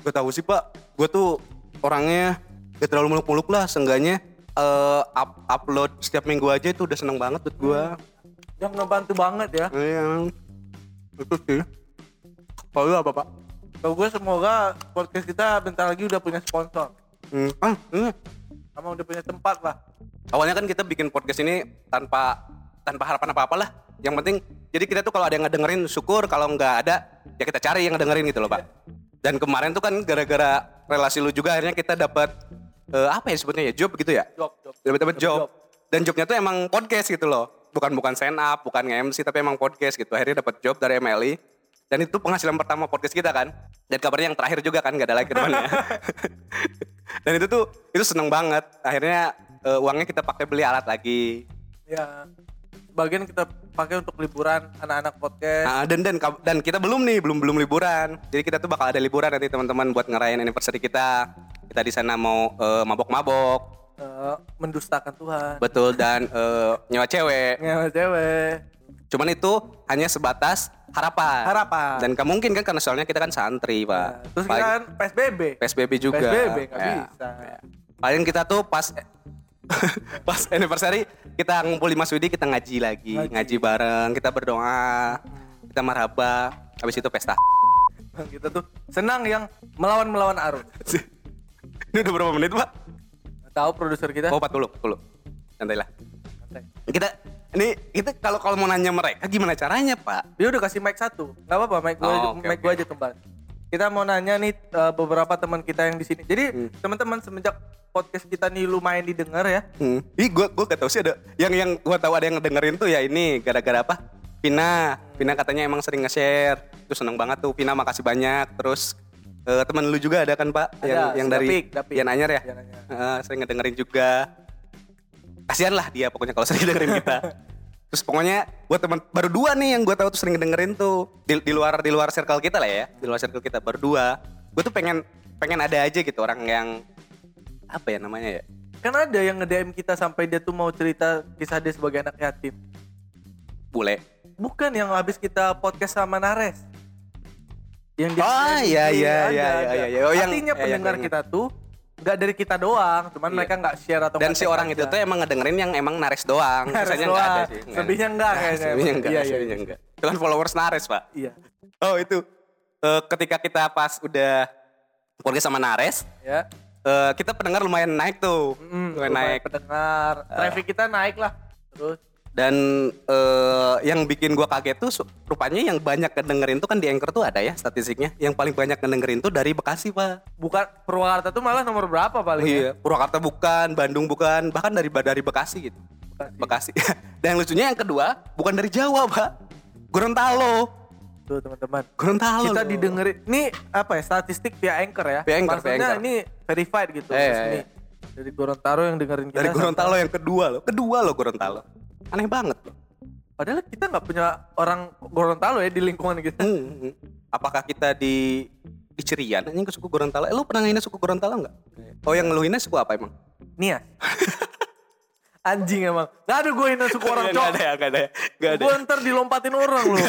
Gue tahu sih pak, gue tuh orangnya gak terlalu muluk-muluk lah. Seenggaknya eh, up- upload setiap minggu aja itu udah seneng banget buat gue. Yang ngebantu banget ya. Iya, itu sih. Kalau lu apa pak? Kalau gue semoga podcast kita bentar lagi udah punya sponsor. Hmm. Ah, hmm. Sama udah punya tempat lah. Awalnya kan kita bikin podcast ini tanpa tanpa harapan apa-apa lah. Yang penting jadi kita tuh kalau ada yang ngedengerin syukur, kalau nggak ada ya kita cari yang ngedengerin gitu loh, Pak. Dan kemarin tuh kan gara-gara relasi lu juga akhirnya kita dapat eh, apa ya sebutnya ya job gitu ya? Job, job. Dapat dapat Job, job. Dan jobnya tuh emang podcast gitu loh. Bukan bukan stand up, bukan nge-MC tapi emang podcast gitu. Akhirnya dapat job dari MLI. Dan itu penghasilan pertama podcast kita kan. Dan kabarnya yang terakhir juga kan gak ada lagi ke depannya. Dan itu tuh itu seneng banget. Akhirnya eh, uangnya kita pakai beli alat lagi. Ya, bagian kita pakai untuk liburan anak-anak podcast. Nah, dan dan dan kita belum nih, belum belum liburan. Jadi kita tuh bakal ada liburan nanti teman-teman buat ngerayain anniversary kita. Kita di sana mau eh, mabok-mabok, eh, mendustakan Tuhan. betul dan eh, nyewa cewek. Ngewe cewek. Cuman itu hanya sebatas harapan. Harapan. Dan gak mungkin kan karena soalnya kita kan santri, Pak. Nah, terus kita Paling- kan PSBB. PSBB juga. PSBB nggak Ya. bisa. Paling kita tuh pas pas anniversary kita ngumpul di Mas Widi kita ngaji lagi, Ngaji. ngaji, bareng, kita berdoa, kita marhaba, habis itu pesta. kita tuh senang yang melawan melawan arus. Ini udah berapa menit, Pak? Tahu produser kita? Oh, 40, 40. Santai lah. Kita Ini itu kalau kalau mau nanya mereka gimana caranya, Pak? Dia udah kasih mic satu. Gak apa-apa, mic gue Oh, oke, mic oke. gua aja kembali. Kita mau nanya nih eh, beberapa teman kita yang di sini. Jadi Hmm. teman-teman semenjak podcast kita nih lumayan didengar ya. Hmm. Ih, gua gua gak tahu sih ada yang yang gua tahu ada yang dengerin tuh ya ini gara-gara apa? Pina, Pina katanya emang sering nge-share. Itu seneng banget tuh. Pina makasih banyak. Terus eh, teman lu juga ada kan, Pak? Ada, yang yang dari Dapik, Dapik. Yan Anyar ya? Yan Anyar. Heeh, sering ngedengerin juga. Kasihan lah dia pokoknya kalau sering dengerin kita. Terus pokoknya buat teman baru dua nih yang gue tahu tuh sering dengerin tuh di, di luar di luar circle kita lah ya, di luar circle kita baru dua. Gue tuh pengen pengen ada aja gitu orang yang apa ya namanya ya? Kan ada yang nge-DM kita sampai dia tuh mau cerita kisah dia sebagai anak yatim. Bule. Bukan yang habis kita podcast sama Nares. Yang Oh, iya, iya, iya, iya, iya. Oh, yang- Artinya iya, iya, pendengar iya. kita tuh nggak dari kita doang, cuman Iya. mereka nggak share atau Dan nggak si orang itu aja. tuh emang ngedengerin yang emang nares doang. Nares Sisanya nggak ada sih. Nggak Selebihnya ada. nggak Nah, kayaknya. Selebihnya enggak, Iya, iya, iya. enggak. Itu kan followers nares, Pak. Iya. Oh, itu. Eh, ketika kita pas udah podcast sama Nares, Ya. eh, kita pendengar lumayan naik tuh. Mm, lumayan naik. pendengar. Traffic kita naik lah. Terus Dan eh, yang bikin gua kaget tuh rupanya yang banyak kedengerin tuh kan di Anchor tuh ada ya statistiknya. Yang paling banyak kedengerin tuh dari Bekasi, Pak. bukan Purwakarta tuh malah nomor berapa paling ya? Iya, Purwakarta bukan, Bandung bukan, bahkan dari dari Bekasi gitu. Bekasi. Dan yang lucunya yang kedua bukan dari Jawa, Pak. Gorontalo. Tuh teman-teman. Gorontalo. Kita didengerin. Ini apa ya? Statistik via Anchor ya. Via Anchor, via Maksudnya Anchor. ini verified gitu. Iya, resmi. iya. Dari Gorontalo yang dengerin kita. dari sampai- Gorontalo yang kedua loh. Kedua loh Gorontalo. Aneh banget. Padahal kita nggak punya orang Gorontalo ya di lingkungan kita. Hmm. Apakah kita di di Cerian anjing ke suku Gorontalo? Eh, lu pernah ngehina suku Gorontalo enggak? Oh, yang ngeluhinnya suku apa emang? Nias. Anjing emang. Gak ada gue hina suku orang Enggak cok. ada ya, enggak ada ya. Enggak ada. Gue ntar dilompatin orang loh.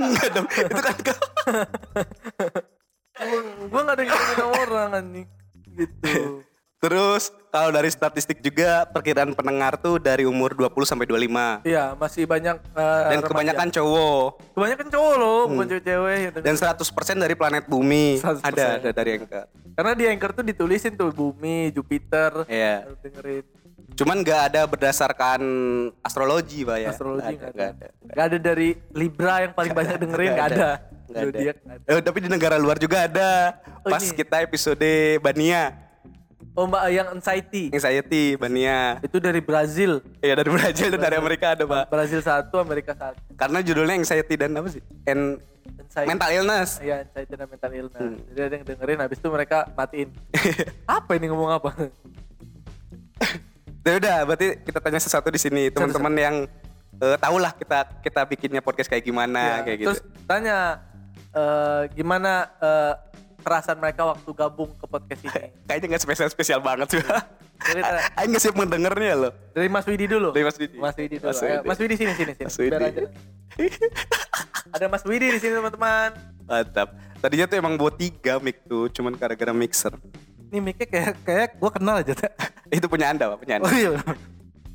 Enggak dong. Itu kan kau. gue gak ada yang orang anjing. Gitu. Terus kalau dari statistik juga perkiraan pendengar tuh dari umur 20 sampai 25. Iya masih banyak. eh, Dan remaja. kebanyakan cowok. Kebanyakan cowok loh, bukan cewek-cewek. yang Dan 100% dari planet bumi 100%. ada ada dari Anchor. Karena di Anchor tuh ditulisin tuh bumi, Jupiter. Iya. Dengerin Cuman nggak ada berdasarkan astrologi, Pak ya. astrologi nggak ada. ada. Nggak ada dari Libra yang paling banyak dengerin nggak ada. Nggak ada. Zodiac nggak ada. Eh, tapi di negara luar juga ada. Oh, Pas ini. kita episode Bania, Oh mbak yang anxiety anxiety Bania. itu dari Brazil. Iya dari Brazil dan dari Amerika ada, Pak. Brazil satu, Amerika satu. Karena judulnya anxiety dan apa sih? And Anxiety. mental illness. Iya, anxiety dan mental illness. Hmm. Jadi ada yang dengerin, habis itu mereka matiin. apa ini ngomong apa? Ya udah, berarti kita tanya sesuatu di sini teman-teman yang eh, tahu lah kita kita bikinnya podcast kayak gimana Ya, kayak gitu. Terus tanya eh, gimana eh, perasaan mereka waktu gabung ke podcast ini? Kayaknya nggak spesial-spesial banget sih. Eh, Aing nggak siap mendengarnya loh. Dari Mas Widi dulu. Dari Mas Widi. Mas Widi dulu. Mas Ayo, Widi. Mas Widi sini sini sini. Mas Widi. Biar aja. Ada Mas Widi di sini teman-teman. Mantap. Tadinya tuh emang buat tiga mic tuh, cuman gara-gara mixer. Ini mic kayak kayak gua kenal aja. Itu punya anda, Pak, punya anda. Oh iya.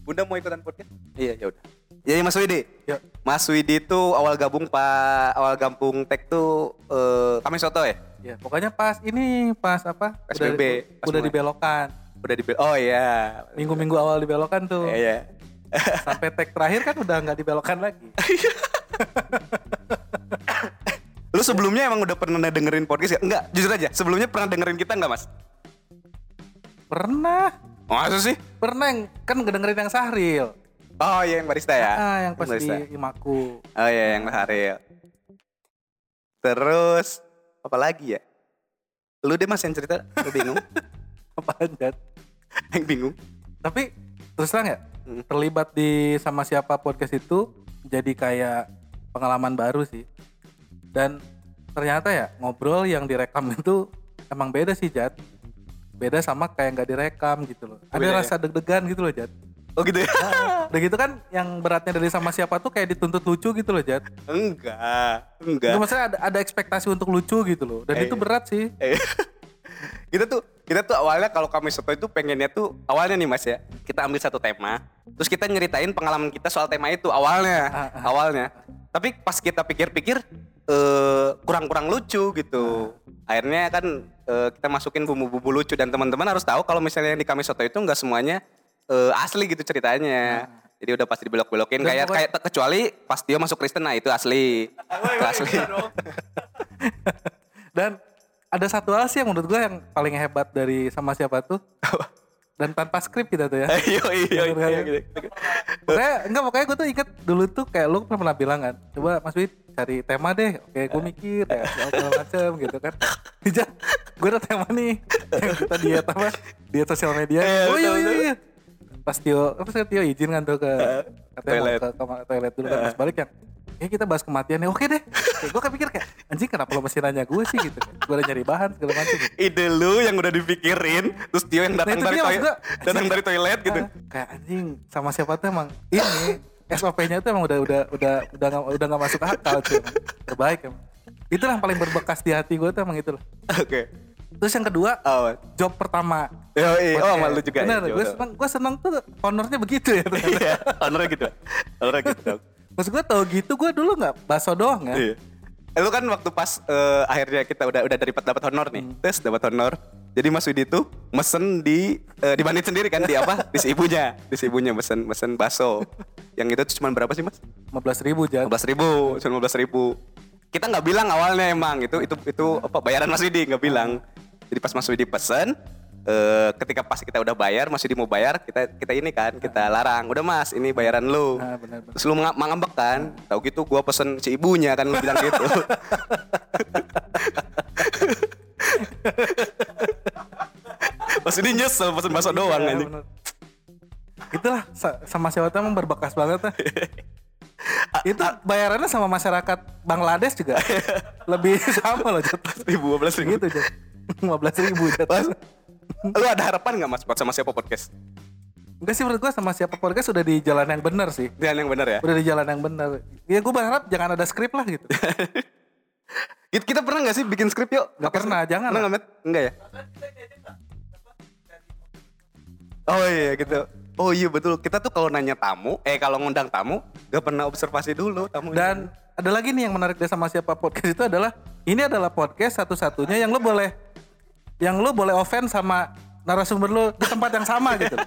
Bunda mau ikutan podcast? Iya, ya udah. Jadi Mas Widi. Yuk. Mas Widi tuh awal gabung Pak, awal gabung Tek tuh eh kami soto ya? Ya, pokoknya pas ini pas apa? PSBB, Udah, pas udah mulai. dibelokan. Udah di Oh iya. Minggu-minggu awal dibelokan tuh. Iya, iya. Sampai tag terakhir kan udah nggak dibelokan lagi. Lu sebelumnya emang udah pernah dengerin podcast gak? Enggak, jujur aja. Sebelumnya pernah dengerin kita enggak, Mas? Pernah. Masa sih? Pernah kan ngedengerin yang Sahril. Oh iya yang barista ya? Ah, yang pas barista. di Imaku. Oh iya yang Haril. Terus apa lagi ya? Lu deh mas yang cerita, lu bingung? Apaan, Jat? yang bingung? Tapi terus terang ya, Hmm. terlibat di sama siapa podcast itu jadi kayak pengalaman baru sih. Dan ternyata ya ngobrol yang direkam itu emang beda sih Jat. Beda sama kayak nggak direkam gitu loh. Ada Beda ya? rasa deg-degan gitu loh Jat. Oh gitu ya? Udah gitu kan yang beratnya dari sama siapa tuh kayak dituntut lucu gitu loh Jat. enggak, Itu enggak. maksudnya ada, ada ekspektasi untuk lucu gitu loh. Dan Eh, itu iya. berat sih. Eh, kita tuh kita tuh awalnya kalau kami soto itu pengennya tuh awalnya nih mas ya kita ambil satu tema terus kita nyeritain pengalaman kita soal tema itu awalnya Ah, ah. awalnya tapi pas kita pikir-pikir eh, kurang-kurang lucu gitu akhirnya kan eh, kita masukin bumbu-bumbu lucu dan teman-teman harus tahu kalau misalnya di kami soto itu nggak semuanya eh, asli gitu ceritanya Jadi udah pasti dibelok-belokin kayak kayak kecuali pas Tio masuk Kristen nah itu asli. Itu asli. Dan ada satu hal sih yang menurut gue yang paling hebat dari sama siapa tuh. Dan tanpa skrip kita tuh ya. Iya iya iya gitu. Pokoknya enggak pokoknya gue tuh inget dulu tuh kayak lu pernah bilang kan. Coba Mas Wid cari tema deh. Oke gue mikir ya segala macem gitu kan. Dijak gue ada tema nih. Yang kita diet apa? Diet sosial media. Eh, oh iya iya iya. Pas Tio, apa sih Tio izin kan tuh ke toilet. ke kamar toilet dulu kan. Pas balik yang ya kita bahas kematian ya. Oke deh. Kayak gue kepikir kayak anjing kenapa lo masih nanya gue sih? Gitu. Gue udah nyari bahan segala macam gitu. Ide lu yang udah dipikirin, terus Tio yang datang itu dari toilet, datang dari toilet gitu. Kayak anjing sama siapa tuh emang? Ini SOP-nya tuh emang udah udah udah udah gak, udah gak masuk akal tuh terbaik emang. Itulah yang paling berbekas di hati gue tuh emang itulah. Oke. terus yang kedua Oh. job pertama Yo, iya. Oh, malu juga ya. gue seneng gue seneng tuh honornya begitu ya. Iya, honornya gitu. Honornya gitu. dong. maksud gue tau gitu gue dulu nggak baso doang kan Iya. Eh, Lu kan waktu pas eh, akhirnya kita udah udah dapat dapat honor nih. Hmm. Tes dapat honor. Jadi Mas Widi tuh mesen di eh, di Bandit sendiri kan di apa? di si ibunya. Di si ibunya mesen mesen bakso. Yang itu cuma berapa sih, Mas? 15 ribu jan 15 ribu, cuma 15 ribu. Kita nggak bilang awalnya emang itu itu itu apa bayaran Mas Widi nggak bilang. Jadi pas Mas Widi pesen, eh, ketika pas kita udah bayar, Mas Widi mau bayar, kita kita ini kan kita larang. Udah Mas, ini bayaran lu. Ah, benar, benar. Terus lu manga- ngambek kan? Tahu gitu gua pesen si ibunya kan lu bilang gitu. Mas Widi nyesel pesen bakso doang Iya, anjing. bener. itulah sa- sama siapa tuh emang berbekas banget lah itu bayarannya sama masyarakat Bangladesh juga lebih sama loh Jat. Ribu, 15 ribu. gitu Jat. 15 ribu Jat. Lu ada harapan nggak mas buat sama siapa podcast? Enggak sih menurut gue sama siapa podcast sudah di jalan yang benar sih Jalan yang benar ya. udah di jalan yang benar ya gue berharap jangan ada skrip lah gitu Kita, pernah nggak sih bikin skrip yuk? Nggak pernah, jangan Pernah Met? Enggak ya? Oh iya gitu. Oh iya betul. Kita tuh kalau nanya tamu, eh kalau ngundang tamu, gak pernah observasi dulu tamu. dan ada lagi nih yang menarik dari sama siapa podcast itu adalah ini adalah podcast satu-satunya yang lo boleh yang lo boleh offense sama narasumber lo di tempat yang sama gitu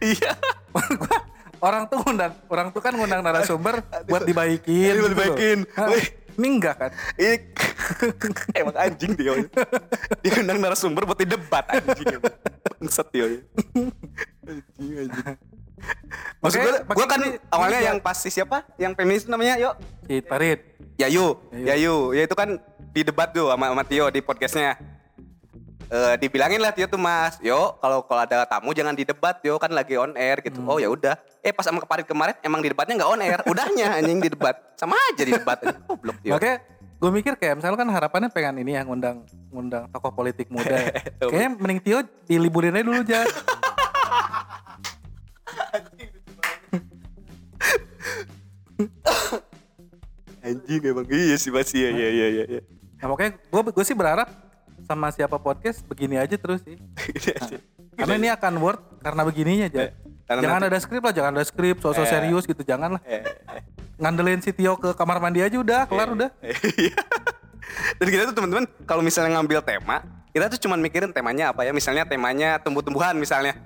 iya. Gua- orang tuh ngundang orang tuh kan ngundang narasumber buat dibaikin Buat gitu dibaikin. Ini enggak kan Ini emang anjing dia. Dia ngundang narasumber buat debat anjing. Bangsat dia. Anjing anjing. Maksud gue, gue kan ini- awalnya ini yang pasti siapa? Yang feminis itu namanya, yuk. si Parit Yayu, Yayu. Yayu, ya itu kan di debat tuh sama, sama Tio di podcastnya. Eh dibilangin lah Tio tuh Mas, yo kalau kalau ada tamu jangan di debat, yo kan lagi on air gitu. Hmm. Oh ya udah. Eh pas sama keparit kemarin emang di debatnya nggak on air, udahnya anjing di debat, sama aja di debat. Goblok Tio. makanya gue mikir kayak misalnya kan harapannya pengen ini yang ngundang ngundang tokoh politik muda ya. kayaknya mending Tio diliburin aja dulu Jan Anjing emang iya sih Mas, iya iya iya iya. iya. nah makanya gue gue sih berharap sama siapa podcast begini aja terus sih Gini aja. karena ini akan worth karena begininya Jan Eh, karena jangan nanti- ada skrip lah jangan ada skrip sosok Eh. serius gitu jangan lah Eh, eh. ngandelin si Tio ke kamar mandi aja udah kelar udah Iya. Dan kita tuh teman-teman kalau misalnya ngambil tema, kita tuh cuman mikirin temanya apa ya. Misalnya temanya tumbuh-tumbuhan misalnya.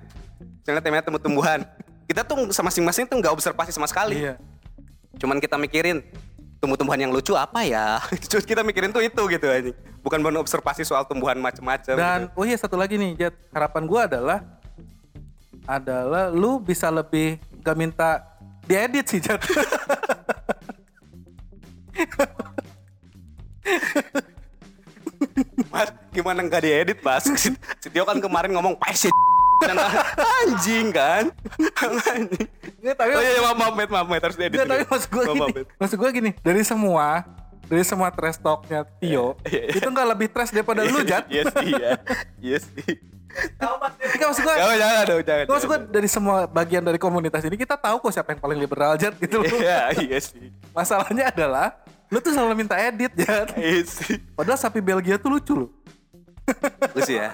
Misalnya temanya tumbuh-tumbuhan. Kita tuh sama masing-masing tuh nggak observasi sama sekali. iya Cuman kita mikirin tumbuh-tumbuhan yang lucu apa ya. Kita mikirin tuh itu gitu anjing. Bukan baru observasi soal tumbuhan macem-macem. Dan gitu. oh iya satu lagi nih, Jet. Harapan gua adalah adalah lu bisa lebih gak minta diedit sih, Jet. Mas, gimana nggak diedit, Mas? Si si Tio kan kemarin ngomong dan anjing kan. anjing. Nggak, tapi Oh iya, iya, maaf, maaf, maaf, Met, harus diedit. Nggak, tapi maksud Maaf, gini. maaf. Maksud gua gini, dari semua dari semua trash talknya Tio, Iya, iya. itu nggak lebih trash daripada lu, Jat. Iya sih, iya. Iya sih. Nggak, maksud gua, Jangan, jangan, jangan, jangan. maksud gua dari semua bagian dari komunitas ini kita tahu kok siapa yang paling liberal, Jat, gitu loh. Iya, iya sih. Masalahnya adalah lu tuh selalu minta edit, Jat. Iya sih. Padahal sapi Belgia tuh lucu loh. Lu sih ya.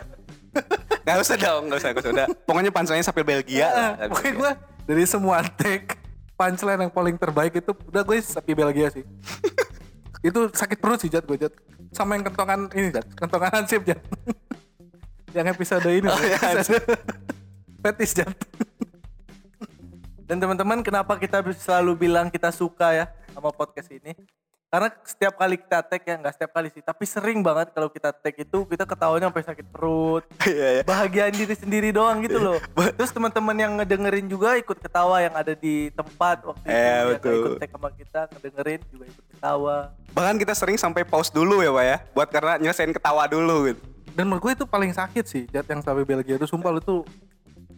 Gak usah dong, gak usah, gak usah. Udah. Pokoknya panselnya sampai Belgia lah. Nah, pokoknya gue dari semua take punchline yang paling terbaik itu udah gue sapi Belgia sih. itu sakit perut sih Jat gue Jat. Sama yang kentongan ini Jat, kentongan hansip Jat. yang episode ini. Oh, episode Fetis Jat. Dan teman-teman kenapa kita selalu bilang kita suka ya sama podcast ini? Karena setiap kali kita tag ya, nggak setiap kali sih, tapi sering banget kalau kita tag itu kita ketawanya sampai sakit perut. Iya, iya. Bahagiaan diri sendiri doang gitu loh. Terus teman-teman yang ngedengerin juga ikut ketawa yang ada di tempat waktu itu. Iya, yang betul. ikut tag sama kita ngedengerin juga ikut ketawa. Bahkan kita sering sampai pause dulu ya, Pak ya. Buat karena nyelesain ketawa dulu gitu. Dan menurut gue itu paling sakit sih, Jat yang sampai Belgia itu sumpah lu tuh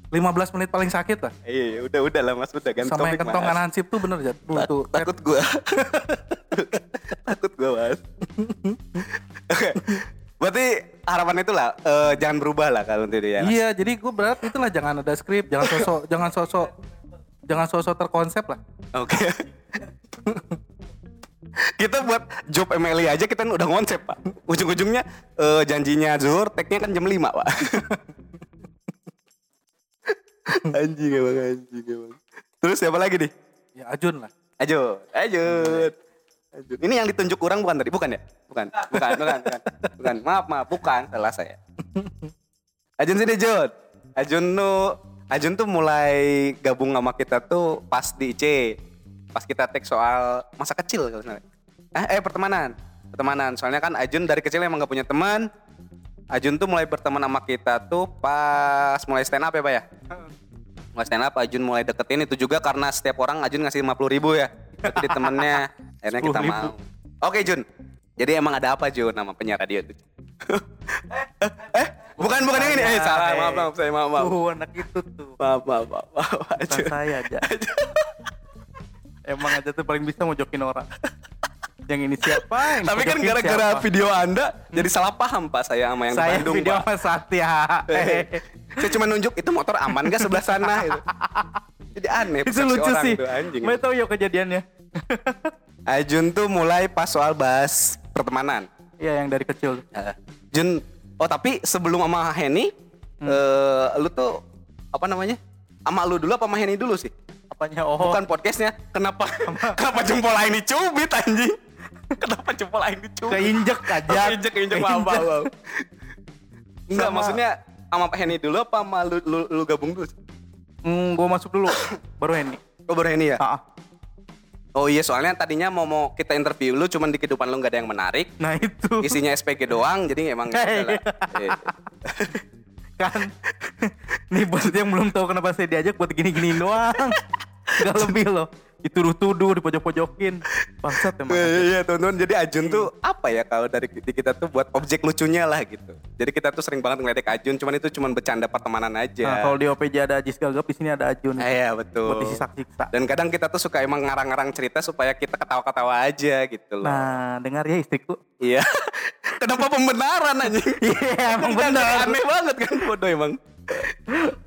15 menit paling sakit lah. Iya, udah udah lah Mas, udah ganti Sama yang kentongan Mas. hansip tuh bener Tak- tuh takut gua. takut gua, Mas. Oke. Berarti harapan itu lah eh, jangan berubah lah kalau dia. Mas. Iya, jadi gue berat itulah jangan ada skrip, jangan sosok, jangan sosok, jangan sosok terkonsep lah. Oke. kita buat job MLI aja kita udah ngonsep pak ujung-ujungnya eh, janjinya zuhur tagnya kan jam 5 pak anjing emang anjing emang. Terus siapa lagi nih? Ya Ajun lah. Ajun Ajun. Ajun. Ini yang ditunjuk orang bukan tadi? Bukan ya? Bukan bukan bukan bukan, bukan. maaf maaf. Bukan. Salah saya. Ajun sini Jun. Ajun tuh Ajun tuh mulai gabung sama kita tuh pas di IC pas kita tag soal masa kecil kalau eh, eh pertemanan. Pertemanan. Soalnya kan Ajun dari kecil emang gak punya teman Ajun tuh mulai berteman sama kita tuh pas mulai stand up ya pak ya? Mulai stand up Ajun mulai deketin. Itu juga karena setiap orang Ajun ngasih 50 ribu ya. Jadi temennya. Akhirnya kita 10.000. mau. Oke Jun. Jadi emang ada apa Jun nama penyiar radio itu? Eh bukan bukan yang ini. Eh salah maaf maaf saya maaf maaf. Tuh anak itu tuh. maaf maaf maaf, maaf Bukan saya aja. Emang aja tuh paling bisa mojokin orang. Yang ini siapa? Yang tapi kan gara-gara video anda jadi salah paham pak saya sama yang di saya Bandung video pak sama Satya. saya cuma nunjuk itu motor aman gak sebelah sana gitu. jadi aneh itu lucu orang sih. anjing Mau tahu ya kejadiannya? Ajun tuh mulai pas soal bahas pertemanan Iya yang dari kecil. Eh, Jun, oh tapi sebelum sama Henny, eh, lu tuh apa namanya? Sama lu dulu apa sama Henny dulu sih? Apanya? Oh. Bukan podcastnya. Kenapa? kenapa jempol lain dicubit anjing? Kenapa jempol lain dicubit? Keinjek aja. Keinjek, maaf, maaf, maaf. Enggak, maksudnya sama Henny dulu apa sama lu, lu, lu gabung dulu? Hmm, gua masuk dulu. Baru Henny. Oh baru Henny ya? Ah. Oh iya soalnya tadinya mau mau kita interview lu cuman di kehidupan lu nggak ada yang menarik. Nah itu. Isinya SPG doang jadi emang Hey. Eh, kan nih buat yang belum tahu kenapa saya diajak buat gini-gini doang Gak lebih loh dituduh-tuduh dipojok-pojokin bangsat emang Iya, iya, iya, teman-teman. Jadi Ajun tuh apa ya kalau dari di kita tuh buat objek lucunya lah gitu. Jadi kita tuh sering banget ngeledek Ajun, cuman itu cuman bercanda pertemanan aja. nah, kalau di OPJ ada Ajis Gagap di sini ada Ajun Eh, Iya, buat betul. isi siksa Dan kadang kita tuh suka emang ngarang-ngarang cerita supaya kita ketawa-ketawa aja gitu loh. nah dengar ya istriku Iya. Kenapa pembenaran anjing? iya emang Kan benar Aneh banget kan bodoh emang.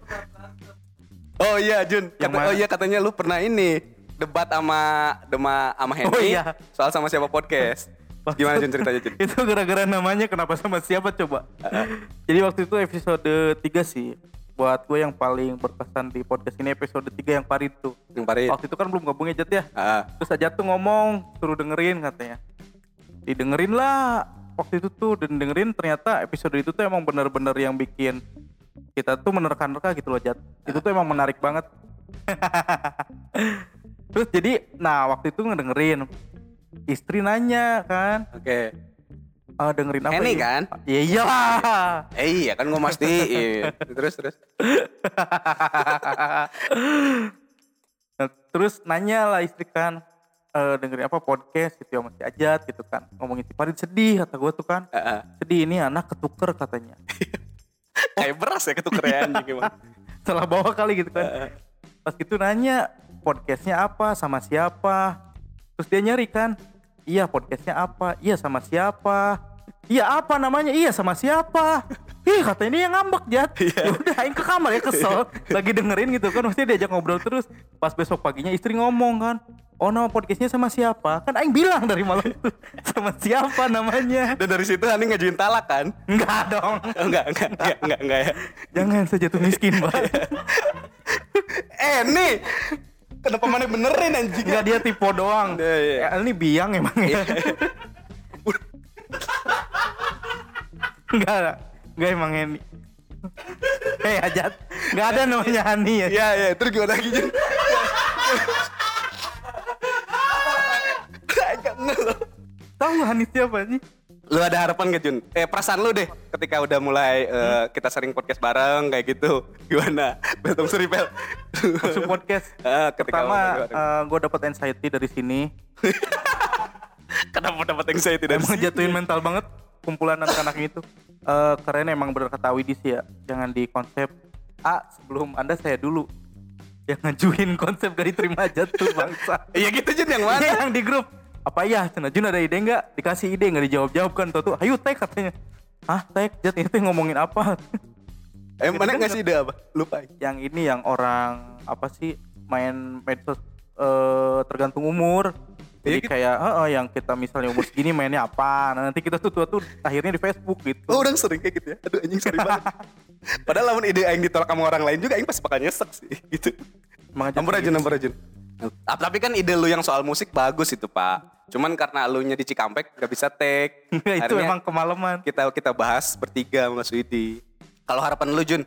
Oh iya Jun, Kata- oh iya katanya lu pernah ini debat sama dema sama Henry Oh iya. soal sama siapa podcast. Gimana Jun ceritanya Jun? itu gara-gara namanya kenapa sama siapa coba jadi waktu itu episode 3 sih buat gue yang paling berkesan di podcast ini episode 3 yang Parit tuh Yang Parit. waktu itu kan belum gabungnya Jat ya Ah, terus aja tuh ngomong suruh dengerin katanya didengerin lah waktu itu tuh dan dengerin ternyata episode itu tuh emang bener-bener yang bikin kita tuh menerka-nerka gitu loh Jat itu tuh emang menarik banget terus jadi nah waktu itu ngedengerin istri nanya kan Oke. ah dengerin apa Henny ini?" kan? ya iyalah Eh iya kan gue mastiin. terus terus. Nah, terus nanya lah istri kan eh, dengerin apa podcast gitu ya masih ajat gitu kan ngomongin si Farid sedih kata gue tuh kan Ah, ah. sedih ini anak ketuker katanya Kayak beras ya anjing emang. salah bawa kali gitu kan pas gitu nanya podcastnya apa sama siapa? Terus dia nyari kan iya podcastnya apa? Iya sama siapa? Iya apa namanya? Iya sama siapa? Ih kata ini yang ngambek jat. Ya udah aing ke kamar ya kesel. Lagi dengerin gitu kan mesti diajak ngobrol terus. Pas besok paginya istri ngomong kan oh nama podcastnya sama siapa? Kan aing bilang dari malam itu sama siapa namanya? Dan dari situ Hani ngajuin talak kan? enggak dong. Oh, enggak, enggak, enggak, enggak, enggak ya. jangan saya jatuh miskin mbak. Eh nih, kenapa mana benerin anjing? Enggak dia tipe doang. Iya, iya. Ya, ini biang emang ya. Enggak, enggak emang ini. Hei Ajat, enggak ada namanya Hani ya. Iya, iya, terus gimana lagi? Agak nge loh. Tahu Hanif siapa sih? Lu ada harapan gak Jun? Eh perasaan lu deh ketika udah mulai eh, kita sering podcast bareng kayak gitu. Gimana? Betul Suripel. Masuk podcast. Ketika Pertama, mulai bareng. gue dapat anxiety dari sini. Kenapa dapat anxiety dari Emang sini? jatuhin mental banget kumpulan anak-anak itu. Eh keren emang bener kata Widis ya. Jangan di konsep A sebelum Anda saya dulu. Yang ngajuin konsep gak diterima aja tuh bangsa. Iya gitu Jun yang mana? yang di grup. Apa ya? Cina Jun ada ide nggak? Dikasih ide nggak dijawab-jawab kan? Tuh tuh, ayo tag katanya. Ah tag, Jat itu ngomongin apa? Eh mana ngasih ide apa? Lupa. yang ini yang orang apa sih main medsos eh, tergantung umur. Iya, Jadi gitu. kayak "Heeh, yang kita misalnya umur segini mainnya apa? Nah, nanti kita tuh tua tuh akhirnya di Facebook gitu. Oh orang sering kayak gitu ya? Aduh anjing sorry banget. Padahal lamun ide aing ditolak sama orang lain juga aing pasti bakal nyesek sih gitu. Emang aja Ampun aja, gitu. ampun aja. Tapi kan ide lu yang soal musik bagus itu pak. Cuman karena lu nya di Cikampek gak bisa. Nggak, itu emang kemalaman. kita kita bahas bertiga sama Mas Widi. Kalau harapan lu Jun,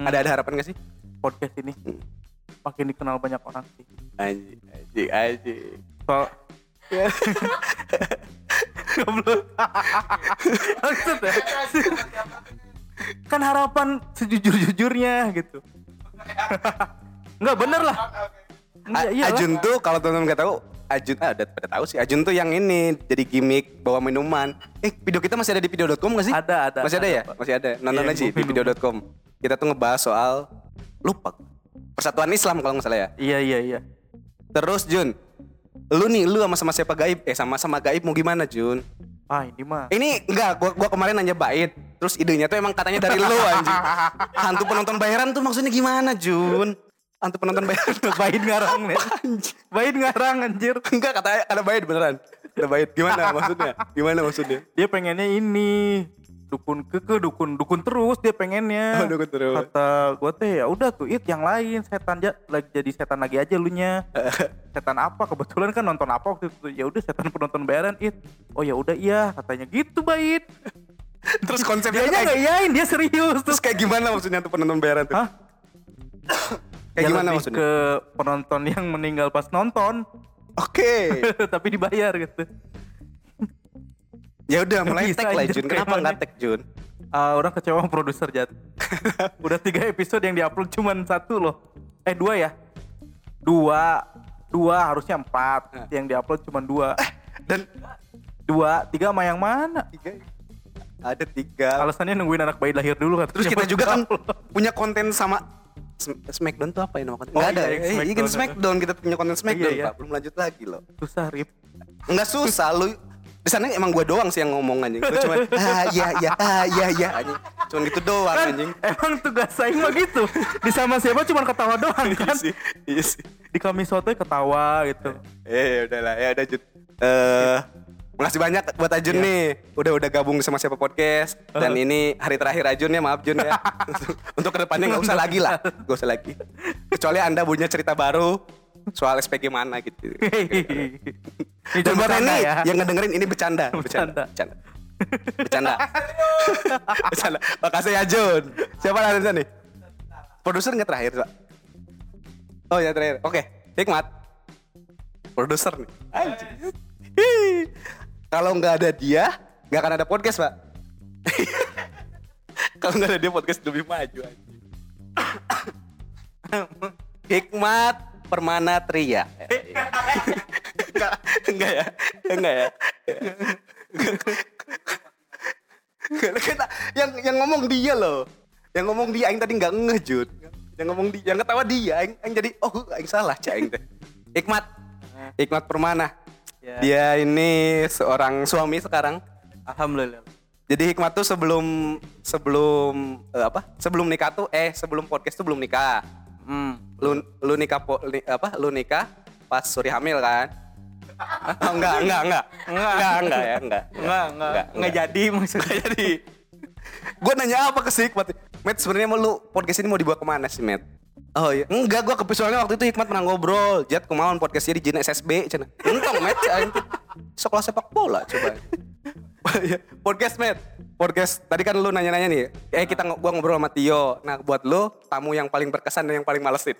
ada ada harapan gak sih? Podcast ini makin dikenal banyak orang sih. Anjing. Soal Goblok. Maksud ya? kan harapan sejujur-jujurnya gitu. Enggak bener lah. Enggak, A- iyalah. Ajun tuh kalau teman-teman nggak tahu, Ajun ah udah pada tahu sih. Ajun tuh yang ini jadi gimmick bawa minuman. Eh video kita masih ada di video.com gak sih? Ada, ada, Masih ada, ada, ya? Pak. Masih ada. Nonton Iya, aja di video.com. Kita tuh ngebahas soal lupa Persatuan Islam kalau nggak salah ya. Iya iya iya. Terus Jun, lu nih lu sama sama siapa gaib? Eh sama sama gaib mau gimana Jun? Ah ini mah. Ini enggak, gua, gua kemarin nanya Bait. Terus idenya tuh emang katanya dari lu anjing. Hantu penonton bayaran tuh maksudnya gimana Jun? Hantu penonton bayaran. Bain ngarang nih. Bain ngarang anjir. Enggak kata ada Bait beneran. Ada Bait. Gimana maksudnya? Gimana maksudnya? Dia pengennya ini dukun keke dukun dukun terus dia pengennya. Oh, dukun terus. Kata gue teh ya udah tuh it yang lain setan aja lagi jadi setan lagi aja lu nya. setan apa kebetulan kan nonton apa waktu itu ya udah setan penonton bayaran it. Oh ya udah iya katanya gitu Bait. Terus konsepnya Dia kayak, nggak iyain dia serius terus kayak gimana maksudnya tuh penonton bayaran tuh? Hah? Kayak Ya gimana lebih maksudnya? Ke penonton yang meninggal pas nonton Oke. tapi dibayar gitu. Ya udah mulai tag lah Jun. Kenapa nggak tag Jun? Ah, orang kecewa sama produser Jat. Udah tiga episode yang diupload cuman satu loh. Eh dua ya? Dua, dua harusnya empat. Yang diupload cuman dua. Dan Dua, tiga sama yang mana? tiga ada tiga. Alasannya nungguin anak bayi lahir dulu kan. Terus kita juga kan punya konten sama Smackdown tuh apa ya nama konten? Oh, Nggak ada. iya, Smackdown. Iya kan Smackdown kita punya konten Smackdown Iya, iya. Pak. Belum lanjut lagi loh. susah rip. Enggak susah lu di sana emang gua doang sih yang ngomong anjing. Lu cuma ah iya iya ah iya iya anjing. Cuman gitu doang Kan anjing. emang tugas saya mah gitu. Di sama siapa cuman ketawa doang Iya kan. sih. Iya sih. Di kami soto ketawa gitu. Eh ya udahlah ya udah. Eh Makasih banyak buat Ajun Iya. nih. Udah udah gabung sama siapa podcast dan ini hari terakhir Ajun ya maaf Jun ya. Untuk ke depannya nggak usah lagi lah, nggak usah lagi. Kecuali anda punya cerita baru soal SPG mana gitu. Dan buat ini ya. yang ngedengerin ini bercanda, Bercanda. bercanda. Bercanda. bercanda. Makasih ya Jun. Siapa ada nih? Produser nggak terakhir, Pak? Oh ya terakhir. Oke, Hikmat. Produser nih. Anjing. Kalau nggak ada dia, nggak akan ada podcast, Pak. Kalau nggak ada dia podcast lebih maju. Hikmat Permana Tria. enggak, enggak ya. Enggak ya. Yang yang ngomong dia loh. Yang ngomong dia aing tadi nggak ngeh, Jun. Yang ngomong dia, yang ketawa dia, aing, aing jadi oh aing salah, cah aing teh. Hikmat. Hikmat Permana. Ya. Dia ini seorang suami sekarang. Alhamdulillah. Jadi Hikmat tuh sebelum sebelum eh, apa? Sebelum nikah tuh eh sebelum podcast tuh belum nikah. Hmm. Lu lu nikah po, ni- apa? Lu nikah pas Suri hamil kan? Oh, enggak, enggak, enggak. Enggak. enggak, enggak ya, enggak. Enggak, enggak, enggak jadi maksudnya. Enggak jadi. Gue nanya apa ke Hikmat? Matt sebenarnya mau lu podcast ini mau dibawa ke mana sih, Matt? Oh iya, enggak gua kepisoalnya waktu itu Hikmat pernah ngobrol, Jat kemauan podcastnya di Jin SSB, cina. Aing tuh. sekolah sepak bola coba. Iya, podcast Matt, podcast. Tadi kan lu nanya-nanya nih, eh kita gua ngobrol sama Tio. Nah buat lu tamu yang paling berkesan dan yang paling malesin.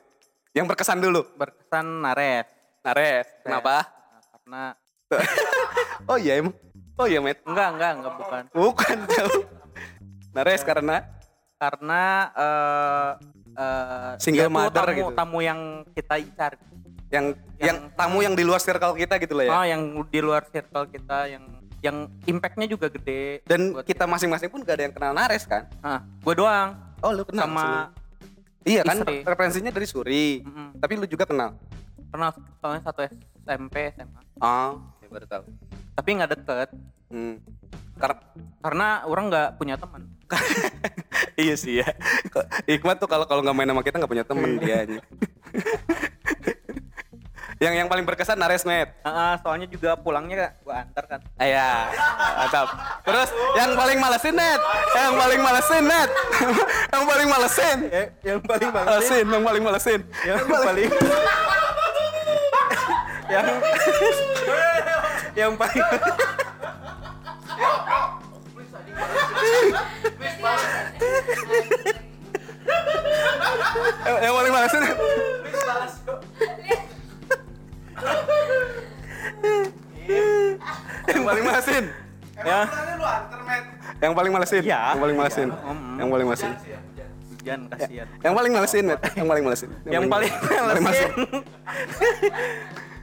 Yang berkesan dulu. berkesan Nares. Nares. Kenapa? Nah, karena Oh iya emang. Oh iya, Met. enggak enggak enggak bukan. Bukan jauh. Nares karena Karena eh eh, Single mother tamu, gitu. tamu yang kita incar. yang yang, tamu yang di luar circle kita gitu lah ya. Oh, yang di luar circle kita yang yang impactnya juga gede. Dan kita masing-masing pun gak ada yang kenal Nares kan? Ah, gue doang Oh, lu kenal sama Suri. Iya kan istri. referensinya dari Suri. Mm-mm. Tapi lu juga kenal. kenal soalnya satu SMP SMA. Oh, ya baru tahu. Tapi nggak deket Hmm. Karena karena orang nggak punya teman. iya sih ya. Hikmat tuh kalau kalau nggak main sama kita nggak punya temen dia. yang yang paling berkesan Nares Met. Ah, soalnya juga pulangnya gua antar kan. Iya, mantap. Terus yang paling malesin net, yang paling malesin net, yang paling malesin, yang paling malesin, yang paling malesin. yang paling yang yang paling Yang, yang paling malesin. yang paling malesin. ya Yang paling malesin. Iya. Yang paling malesin. Om. Yang paling malesin. jangan kasihan. Yang paling malesin. Yang paling malesin. Yang paling malesin.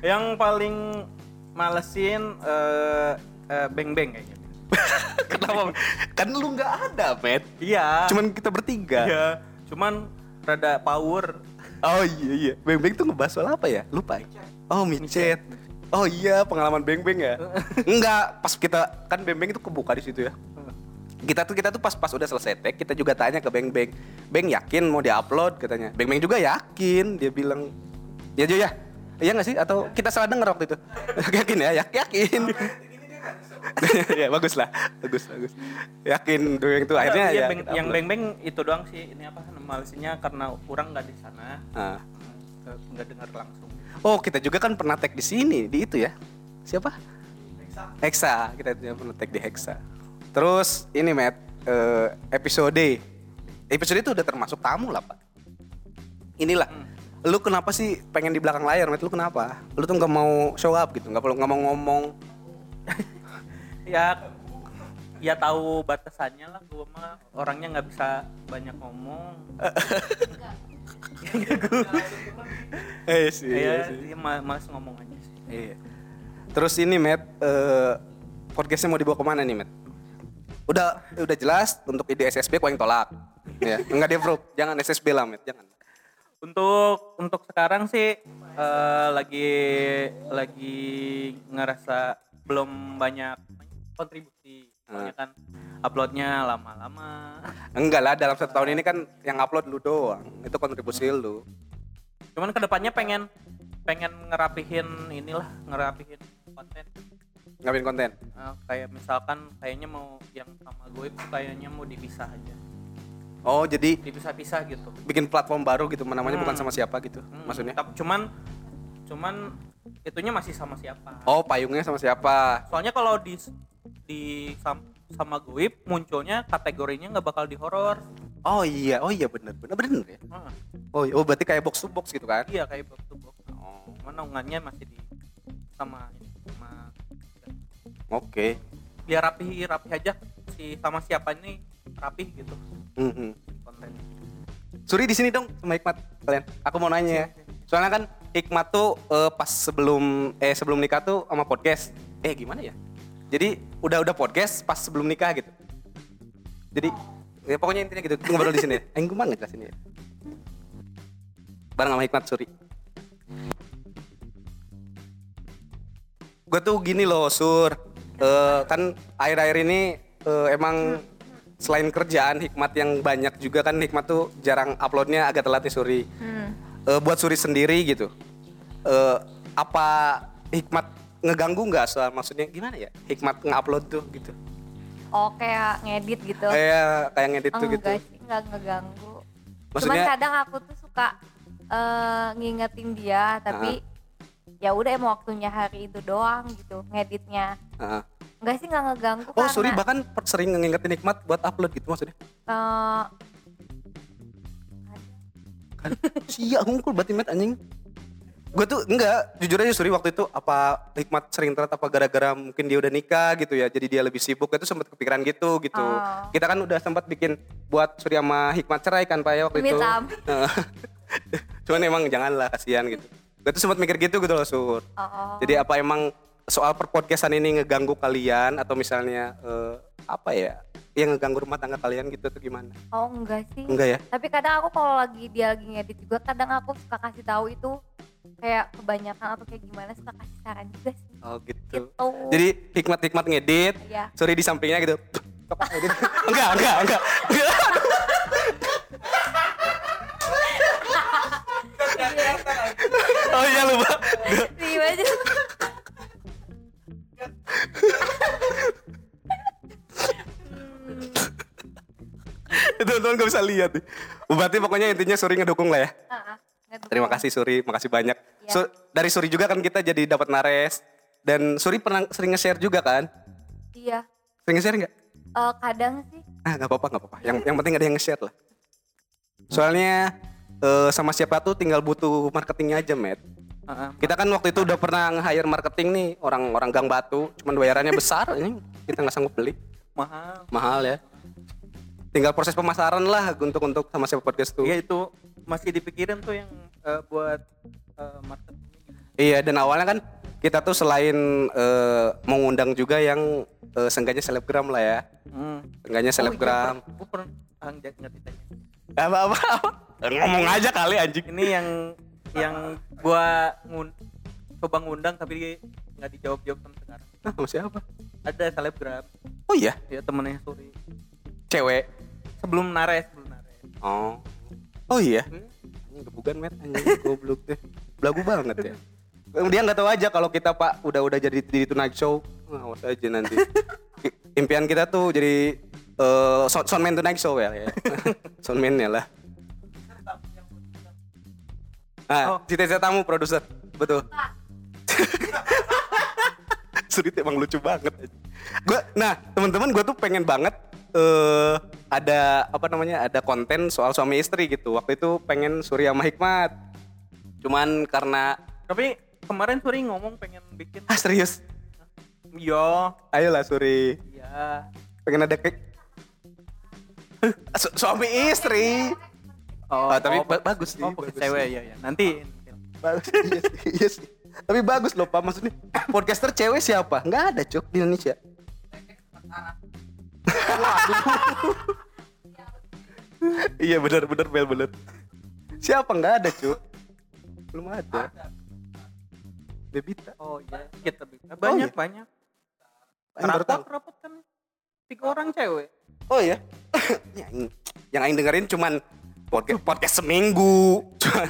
yang paling malesin eh eh, beng-beng kayaknya. Kenapa? Kan lu nggak ada, Met. Iya. Cuman kita bertiga. iya. Cuman rada power. Oh iya iya. Beng Beng tuh ngebahas soal apa ya? Lupa. Oh micet. Oh iya pengalaman Beng Beng ya. Enggak, pas kita kan Beng Beng itu kebuka di situ ya. Kita tuh kita tuh pas pas udah selesai tag kita juga tanya ke Beng Beng. Beng yakin mau diupload katanya. Beng Beng juga yakin. Dia bilang ya Jo ya. Iya nggak sih? Atau kita salah denger waktu itu? yakin ya? Yak yakin. ya bagus lah, bagus bagus. Yakin Beng itu akhirnya Iya, ya. beng- kita yang upload. beng-beng itu doang sih. Ini apa malesinya karena orang nggak di sana, Ah. nggak- dengar langsung. Oh, kita juga kan pernah tag di sini, di itu ya. Siapa? Hexa. Hexa, kita juga pernah tag di Hexa. Terus ini Matt, eh, episode episode itu udah termasuk tamu lah, Pak. Inilah. Lu kenapa sih pengen di belakang layar, Matt? Lu kenapa? Lu tuh nggak mau show up gitu, nggak perlu nggak mau ngomong. Ya ya tahu batasannya lah gue mah orangnya nggak bisa banyak ngomong Eh sih. ya dia ma- males ngomong aja sih Iya. Terus ini Matt, eh, podcastnya mau dibawa ke mana nih Matt? Udah udah jelas untuk ide SSB kau yang tolak. ya, enggak dia bro, jangan SSB lah Matt, jangan. untuk untuk sekarang sih eh, lagi lagi ngerasa belum banyak kontribusi soalnya kan uploadnya lama-lama Enggak lah, dalam satu tahun ini kan yang upload lu doang. Itu kontribusi lu. cuman ke depannya pengen pengen ngerapihin inilah ngerapihin konten Ngapain konten? Eh, kayak misalkan kayaknya mau yang sama gue kayaknya mau dipisah aja Oh, jadi dipisah-pisah gitu bikin platform baru gitu, namanya bukan Hmm. sama siapa gitu. Hmm, Maksudnya? tap- cuman cuman itunya masih sama siapa Oh, payungnya sama siapa? soalnya kalau di di sam- sama gue munculnya kategorinya nggak bakal di horor Oh iya, oh iya bener bener bener ya. Heeh. Oh, iya. oh berarti kayak box to box gitu kan? iya kayak box to box Oh, naungannya masih di sama sama oke. biar rapi rapi aja si sama siapa ini rapi gitu Mhm. konten Suri di sini dong sama Hikmat kalian. Aku mau nanya ya. Soalnya kan Hikmat tuh eh, pas sebelum eh sebelum nikah tuh sama podcast. Eh gimana ya? Jadi udah udah podcast pas sebelum nikah gitu. Jadi ya pokoknya intinya gitu. Tunggu ngobrol di sini. ya. Eh gue banget lah sini. ya. Bareng sama Hikmat Suri. Gue tuh gini loh Sur. Eh, kan akhir-akhir ini eh, emang selain kerjaan Hikmat yang banyak juga kan Hikmat tuh jarang uploadnya agak telat nih Suri. Hmm. Eh, buat Suri sendiri gitu. Eh, apa Hikmat ngeganggu nggak soal maksudnya gimana ya? Hikmat ngupload tuh gitu. Oh kayak ngedit gitu. Kayak kayak ngedit oh, tuh gitu. enggak sih, enggak ngeganggu. Maksudnya- Cuman kadang aku tuh suka eh, ngingetin dia, tapi ya udah emang waktunya hari itu doang gitu ngeditnya. Heeh. Enggak sih enggak ngeganggu Oh, karena Suri bahkan sering ngingetin Hikmat buat upload gitu maksudnya. eh, sia hungkul berarti met anjing gue tuh enggak jujur aja Suri waktu itu apa hikmat sering telat apa gara-gara mungkin dia udah nikah gitu ya jadi dia lebih sibuk itu sempat kepikiran gitu gitu. Oh. kita kan udah sempat bikin buat Suri sama hikmat cerai kan pak ya waktu itu. cuman emang janganlah kasihan gitu. Gue tuh sempat mikir gitu gitu loh Sur. Oh. jadi apa emang soal perpodcastan ini ngeganggu kalian atau misalnya eh, apa ya yang ngeganggu rumah tangga kalian gitu atau gimana Oh enggak sih. enggak ya Tapi kadang aku kalau lagi dia lagi ngedit juga kadang aku suka kasih tahu itu kayak kebanyakan atau kayak gimana suka kasih saran juga sih. oh gitu Gitu. jadi hikmat-hikmat ngedit Iya. sorry di sampingnya gitu enggak enggak enggak enggak oh iya lupa Gimana sih? Teman-teman gak bisa lihat nih. Berarti pokoknya intinya Suri ngedukung lah ya. Ngedukung. terima kasih Suri. Makasih banyak. Iya. So, dari Suri juga kan kita jadi dapat nares. Dan Suri pernah sering nge-share juga kan? Iya. sering nge-share nggak? Eh, kadang sih. Ah nggak apa-apa nggak apa-apa. Yang yang penting ada yang nge-share lah. Soalnya eh, sama siapa tuh tinggal butuh marketingnya aja Matt Heeh. kita kan waktu itu udah pernah nge-hire marketing nih orang-orang gang batu cuman bayarannya besar ini kita nggak sanggup beli mahal mahal ya tinggal proses pemasaran lah untuk untuk sama siapa podcast tuh iya itu masih dipikirin tuh yang eh, buat eh, marketing Iya dan awalnya kan kita tuh selain eh, mengundang juga yang eh, seenggaknya selebgram lah ya. hmm. Seenggaknya selebgram. gue pernah ah, nggak nggak ditanya Apa apa apa. Ngomong aja kali anjing. ini yang yang gua ngun coba ngundang tapi nggak dijawab jawab sampai sekarang Ah, sama siapa? ada selebgram Oh iya, ya temennya sorry cewek. sebelum nares sebelum nares Oh. Oh iya. Anjing gebukan met anjing goblok deh. Belagu banget ya. Dia nggak tahu aja kalau kita Pak udah udah jadi di Tonight Show. Nah, awas aja nanti. Impian kita tuh jadi eh sound, soundman Tonight Show ya. ya. soundman ya lah. Ah, cita-cita tamu produser. Betul. Sulit emang lucu banget. Gua, nah teman-teman gue tuh pengen banget eh ada apa namanya ada konten soal suami istri gitu. Waktu itu pengen Surya sama Hikmat. Cuman karena tapi kemarin Suri ngomong pengen bikin ah serius, yo ayolah Suri, ya pengen ada ke Su- suami istri. Oh, Ah, tapi oh, ba- bagus sih, oh, bagus cewek ya ya nanti Bagus, iya sih, iya sih. Tapi bagus loh Pak, maksudnya podcaster cewek siapa? Nggak ada cuk di Indonesia. iya benar benar Bel benar. Siapa nggak ada cuk? Belum ada. Bebita. oh iya kita banyak iya? banyak Aing baru tahu. rapot rapot kan tiga orang cewek Oh ya. yang, yang aing dengerin cuman podcast, podcast seminggu. Cuman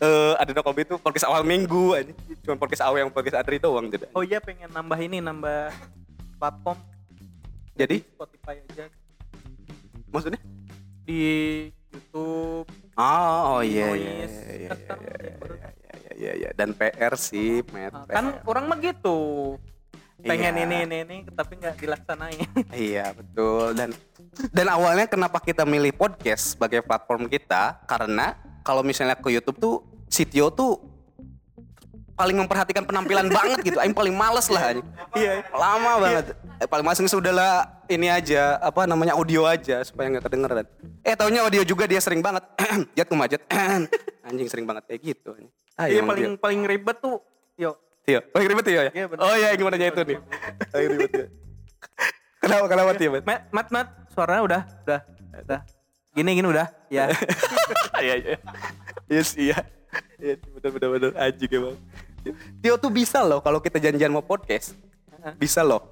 eh ada Nokobi itu podcast awal minggu aja. Cuman podcast awal yang podcast Adri doang tidak. oh iya pengen nambah ini nambah platform Jadi Spotify aja maksudnya? di YouTube Oh, oh iya iya iya iya iya, iya, iya, iya, iya. dan PR sih, Matt. Nah, kan PR. orang mah gitu pengen Iya. ini ini ini tapi nggak dilaksanain Iya betul dan dan awalnya kenapa kita milih podcast sebagai platform kita karena kalau misalnya ke YouTube tuh Sitio tuh paling memperhatikan penampilan banget gitu. Aing paling males lah. Iya, lama banget. Eh, paling males sudahlah ini aja apa namanya audio aja supaya nggak kedengeran. Eh taunya audio juga dia sering banget. Jat kumajet. anjing sering banget kayak gitu. anjing. Ah, Iya paling dia. paling ribet tuh yo Tio. Oh yang ribet Tio ya? Iya, bener. oh iya gimana aja itu nih. Oh yang ribet Tio. Kenapa kenapa Tio? Mat? mat mat mat suaranya udah udah udah gini gini udah ya Iya iya. Yes iya. Iya benar benar benar anjing emang. Tio tuh bisa loh kalau kita janjian mau podcast. Bisa loh.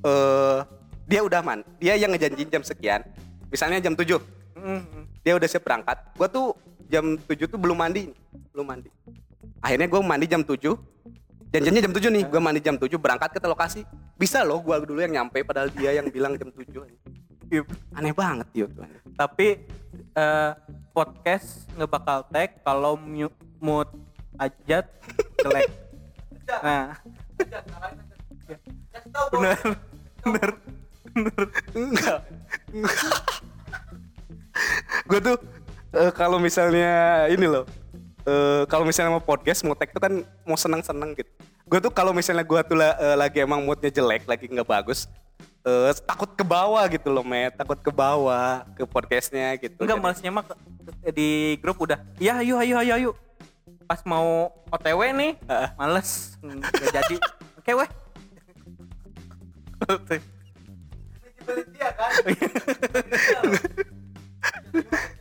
Eh dia udah man, dia yang ngejanjiin jam sekian. Misalnya jam 7. Mm, Dia udah siap berangkat. Gua tuh jam 7 tuh belum mandi. Belum mandi. Akhirnya gua mandi jam 7. Janjiannya jam 7 nih, gua mandi jam 7 berangkat ke lokasi. Bisa loh gua dulu yang nyampe padahal dia yang bilang jam 7. Iya. Aneh banget tuh. tapi eh, podcast nggak bakal tag kalau mute mood ajat jelek nah bener bener enggak gue tuh eh, kalau misalnya ini loh. Eh, kalau misalnya mau podcast, mau tag tuh kan mau seneng-seneng gitu. Gue tuh kalau misalnya gue tuh la- eh, lagi emang moodnya jelek, lagi nggak bagus, eh, takut ke bawah gitu loh, Met. Takut ke bawah ke podcastnya gitu. Enggak Jadi- malesnya mah di grup udah. Ya ayo ayo ayo ayo. Pas mau OTW nih, Heeh. males nggak jadi. Oke weh.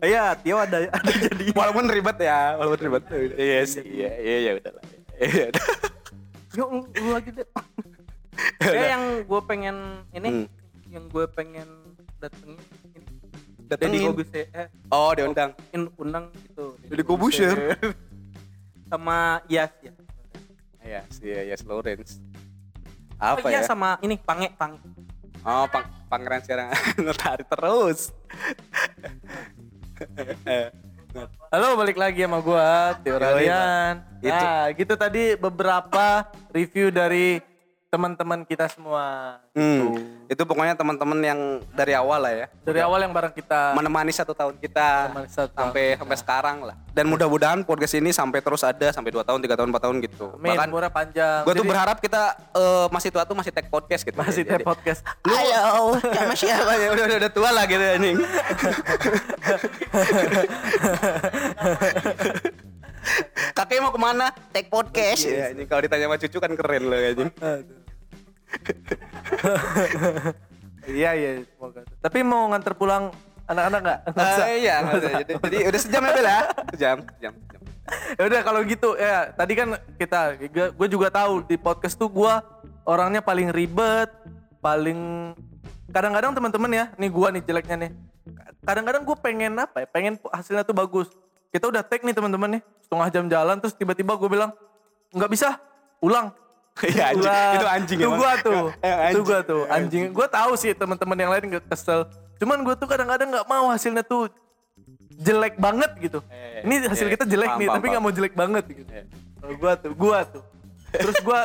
Iya, Tio ada ada jadi. Walaupun ribet ya, walaupun ribet. Iya sih, iya, iya, ya udah lah. Iya. Yuk lu, lu lagi deh. Kayak yang gue pengen ini, Hmm. yang gue pengen datengin ini. Datengin? Deddy Kobuse, eh, Oh, diundang. in- undang gitu. Deddy Kobusher. sama Yas ya. Iya, sih, ya, yes, Lawrence. Oh Apa iya ya? sama ini Pange, Pange. Oh, pang pangeran sekarang notari terus. Halo balik lagi sama gua Tio. Itu. Nah gitu tadi beberapa review dari teman-teman kita semua. Hmm. Itu pokoknya teman-teman yang dari awal lah ya. Dari awal yang bareng kita Menemani satu tahun kita Menemani satu sampai sampai sekarang lah. Dan mudah-mudahan podcast ini sampai terus ada sampai 2 tahun, 3 tahun, 4 tahun gitu. Amin, Bahkan umurnya panjang. gue tuh berharap kita eh, masih tua tuh masih tag podcast gitu. masih teh podcast. Halo, sama siapa ya? Udah, udah, udah tua lah gitu anjing. Kakek mau ke mana? Take podcast. Iya, anjing kalau ditanya sama cucu kan keren loh anjing. Iya iya semoga. Tapi mau nganter pulang anak-anak nggak? Nggak usah. Ah, iya, nggak usah. jadi, jadi udah sejam ya Bel ya? Sejam, sejam, sejam. Ya udah kalau gitu ya tadi kan kita gue juga tahu di podcast tuh gue orangnya paling ribet, paling kadang-kadang teman-teman ya, nih gua nih jeleknya nih. Kadang-kadang gue pengen apa ya? Pengen hasilnya tuh bagus. Kita udah tag nih teman-teman nih, setengah jam jalan terus tiba-tiba gue bilang nggak bisa, ulang. Iya, anjing. Itu anjing Itu gua tuh. Eh, Itu anjing. gua tuh, anjing. Gue tahu sih teman-teman yang lain gak kesel. Cuman gue tuh kadang-kadang nggak mau hasilnya tuh jelek banget gitu. Eh, Ini hasil eh, kita jelek paham, nih, paham, tapi nggak mau jelek banget gitu. Eh. Kalau gua tuh, gua tuh. Terus gua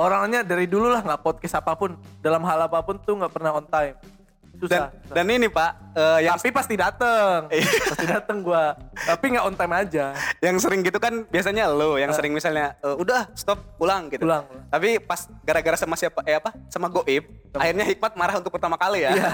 orangnya dari dulu lah nggak podcast apa pun, dalam hal apa pun tuh nggak pernah on time. Dan Susah. susah. dan ini Pak, eh, yang tapi pasti dateng, Iya. pasti dateng gua. Tapi nggak on time aja. yang sering gitu kan biasanya lo yang sering misalnya eh, udah stop pulang gitu. Pulang, pulang. Tapi pas gara-gara sama siapa eh apa? Sama Goib, akhirnya Hikmat marah untuk pertama kali ya. Iya.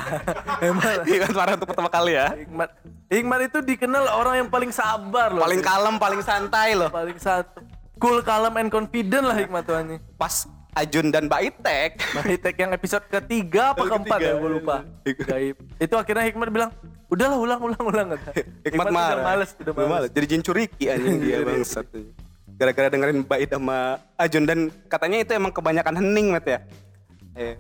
Hikmat marah untuk pertama kali ya. Hikmat, Hikmat itu dikenal orang yang paling sabar loh. Paling kalem, paling santai loh. paling satu. Cool, calm, and confident lah Hikmat tuh. Pas Ajun dan Mbak Itek Hikmat yang episode ketiga apa keempat ya gue lupa. Gaib. Itu akhirnya Hikmat bilang, udahlah ulang ulang ulang. Hikmat udah marah. males, udah males. Jadi jin curiki anjing dia bangsat. Gara-gara dengerin Mbak Id sama Ajun dan katanya itu emang kebanyakan hening Met ya. Eh,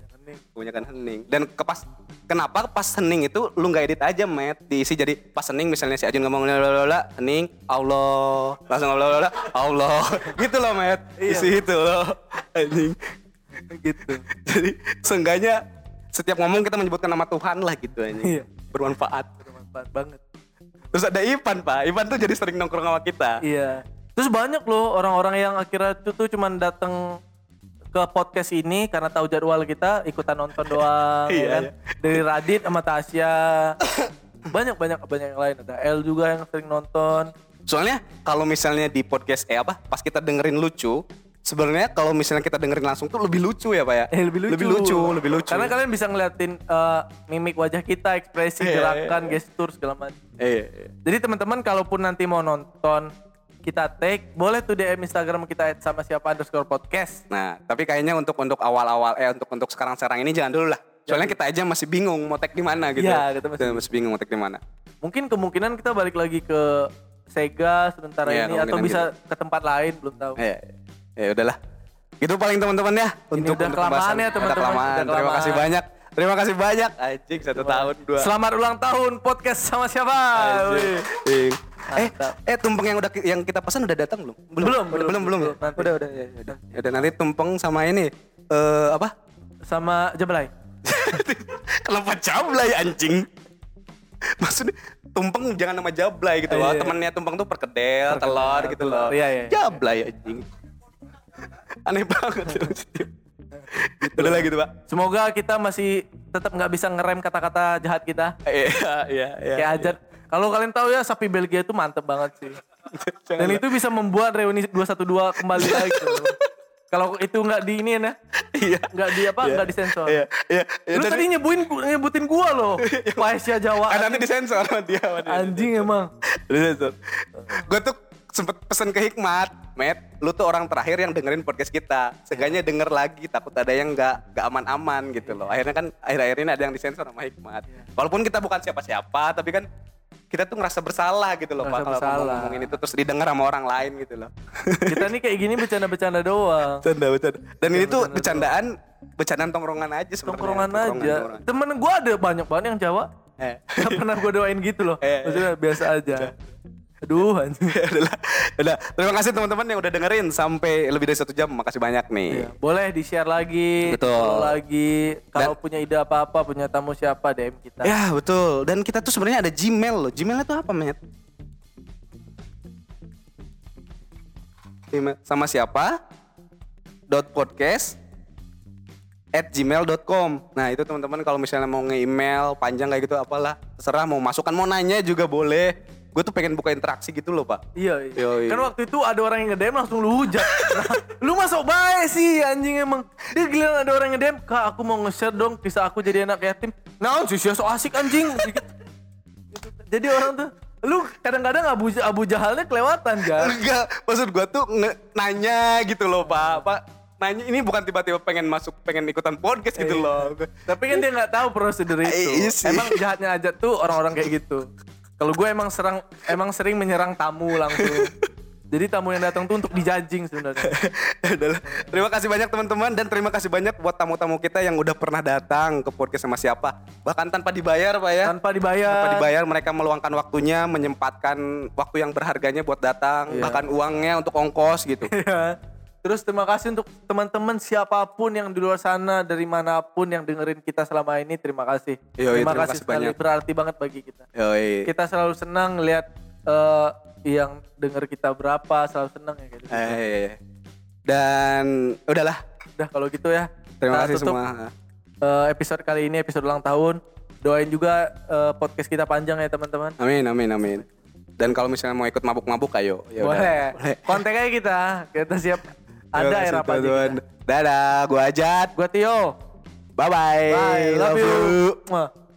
kebanyakan hening. Dan ke pas kenapa pas hening itu lu nggak edit aja Met diisi jadi pas hening misalnya si Ajun ngomong lalala hening Allah. Langsung lalala Allah. Gitu loh Met isi itu loh. Anjing gitu. Jadi seenggaknya setiap ngomong kita menyebutkan nama Tuhan lah gitu anjing. Iya. bermanfaat. Bermanfaat banget. Terus ada Ivan pak, Ivan tuh jadi sering nongkrong sama kita. Iya. Terus banyak loh orang-orang yang akhirnya tuh, tuh cuman datang ke podcast ini karena tahu jadwal kita ikutan nonton doang ya Iya, kan. iya. Dari Radit sama Tasya. banyak banyak banyak yang lain ada L juga yang sering nonton. Soalnya kalau misalnya di podcast eh apa, pas kita dengerin lucu, sebenarnya kalau misalnya kita dengerin langsung tuh lebih lucu ya pak ya? Eh, lebih lucu. Lebih lucu, lebih lucu. Karena kalian bisa ngeliatin eh, mimik wajah kita, ekspresi, Iya, gerakan, gestur segala macam. Iya, iya. Jadi teman-teman kalaupun nanti mau nonton kita take, boleh tuh DM Instagram kita sama siapa underscore podcast. Nah, tapi kayaknya untuk untuk awal-awal eh untuk untuk sekarang-sekarang ini jangan dulu lah. Soalnya kita aja masih bingung mau tag di mana gitu. Iya, kita masih masih bingung mau tag di mana. Mungkin kemungkinan kita balik lagi ke Sega sementara Iya, ini atau bisa ke tempat lain belum tahu. Ya, ya udahlah. Gitu paling teman-teman ya untuk udah untuk kelamaan ya, teman-teman. Kelamaan. Terima kasih banyak. Terima kasih banyak. Anjing satu tahun dua. Selamat ulang tahun podcast sama siapa? Anjing. Eh, eh tumpeng yang udah yang kita pesan udah datang belum? Belum, Udah, belum, belum, belum. belum, nanti. Udah, udah, ya, ya, udah. Ya udah nanti tumpeng sama ini eh apa? Sama Jablay. Kenapa jablay anjing? Maksudnya tumpeng jangan nama jablay gitu loh. iya. Temennya tumpeng tuh perkedel, telur gitu loh. Iya, iya. Jablay anjing. Aneh banget maksudnya. Udah lah gitu, Pak. Semoga kita masih tetap nggak bisa ngerem kata-kata jahat kita. Iya, iya, iya. Kayak Ajat Kalau kalian tahu ya sapi Belgia itu mantep banget sih. Dan itu bisa membuat reuni 212 kembali lagi. tuh. Kalau itu nggak di ini ya, Iya. nggak di apa, nggak disensor. Iya, iya. iya. Lu tadi nyebutin nyebutin gua loh. Paesya Jawa. Ah, nanti disensor dia. Anjing emang. Disensor. Gue tuh sempet pesen ke Hikmat, Matt, lu tuh orang terakhir yang dengerin podcast kita. Seenggaknya denger lagi, takut ada yang nggak nggak aman-aman gitu loh. Akhirnya kan akhir-akhir ini ada yang disensor sama Hikmat. Walaupun kita bukan siapa-siapa, tapi kan kita tuh ngerasa bersalah gitu loh Pak kalau ngomongin itu terus didengar sama orang lain gitu loh. Kita nih kayak gini bercanda-bercanda doang. Bercanda, bercanda. Dan ini tuh bercanda bercandaan bercandaan tongkrongan aja sebenarnya. Tongkrongan aja. tongkrongan. Temen gua ada banyak banget yang Jawa. Eh. Gak pernah gua doain gitu loh. Eh. Maksudnya biasa aja. Aduh. Udah, udah. Terima kasih teman-teman yang udah dengerin sampai lebih dari satu jam. Makasih banyak nih. Iya, Boleh di-share lagi. Betul. lagi. Kalau Dan- punya ide apa-apa, punya tamu siapa, DM kita. Ya betul. Dan kita tuh sebenarnya ada Gmail loh. Gmailnya tuh apa? Email sama siapa? Dot podcast at gmail.com Nah itu teman-teman kalau misalnya mau nge-email panjang kayak gitu apalah terserah mau masukkan mau nanya juga boleh gue tuh pengen buka interaksi gitu loh pak Iya, iya. Yoi. Kan waktu itu ada orang yang nge-DM langsung lu hujat. Nah, lu masuk baik sih anjing emang. Dia giliran ada orang yang nge-DM, "Kak, aku mau nge-share dong kisah aku jadi anak yatim." Nah, sih so asik anjing. Gitu. Jadi orang tuh lu kadang-kadang Abu, Abu Jahalnya kelewatan, Jar. enggak maksud gue tuh nanya gitu loh pak pak nanya ini bukan tiba-tiba pengen masuk pengen ikutan podcast gitu loh Tapi kan dia nggak tahu prosedur itu. Iya sih. Emang jahatnya aja tuh orang-orang kayak gitu. Kalau gue emang serang emang sering menyerang tamu langsung. Jadi tamu yang datang tuh untuk dijajing sebenarnya. Terima kasih banyak teman-teman dan terima kasih banyak buat tamu-tamu kita yang udah pernah datang ke podcast sama siapa. Bahkan tanpa dibayar Pak ya. Tanpa dibayar. Tanpa dibayar mereka meluangkan waktunya, menyempatkan waktu yang berharganya buat datang, Iya. bahkan uangnya untuk ongkos gitu. Terus terima kasih untuk teman-teman siapa pun yang di luar sana dari mana pun yang dengerin kita selama ini terima kasih. Yoi, terima, terima kasih kasih sekali banyak. berarti banget bagi kita. Yoi. Kita selalu senang lihat eh, yang denger kita berapa, selalu senang ya gitu. Eh, dan udahlah. Udah kalau gitu ya. Terima kasih tutup, semua. eh, episode kali ini episode ulang tahun. Doain juga eh, podcast kita panjang ya teman-teman. Amin, amin, amin. Dan kalau misalnya mau ikut mabuk-mabuk ayo. Ya. Boleh. Boleh. Kontak aja kita. Kita siap. Ada teman-teman. kita. Dadah, gua Ajat. Gua Tio. Bye-bye. Bye. Love, you. Mwah.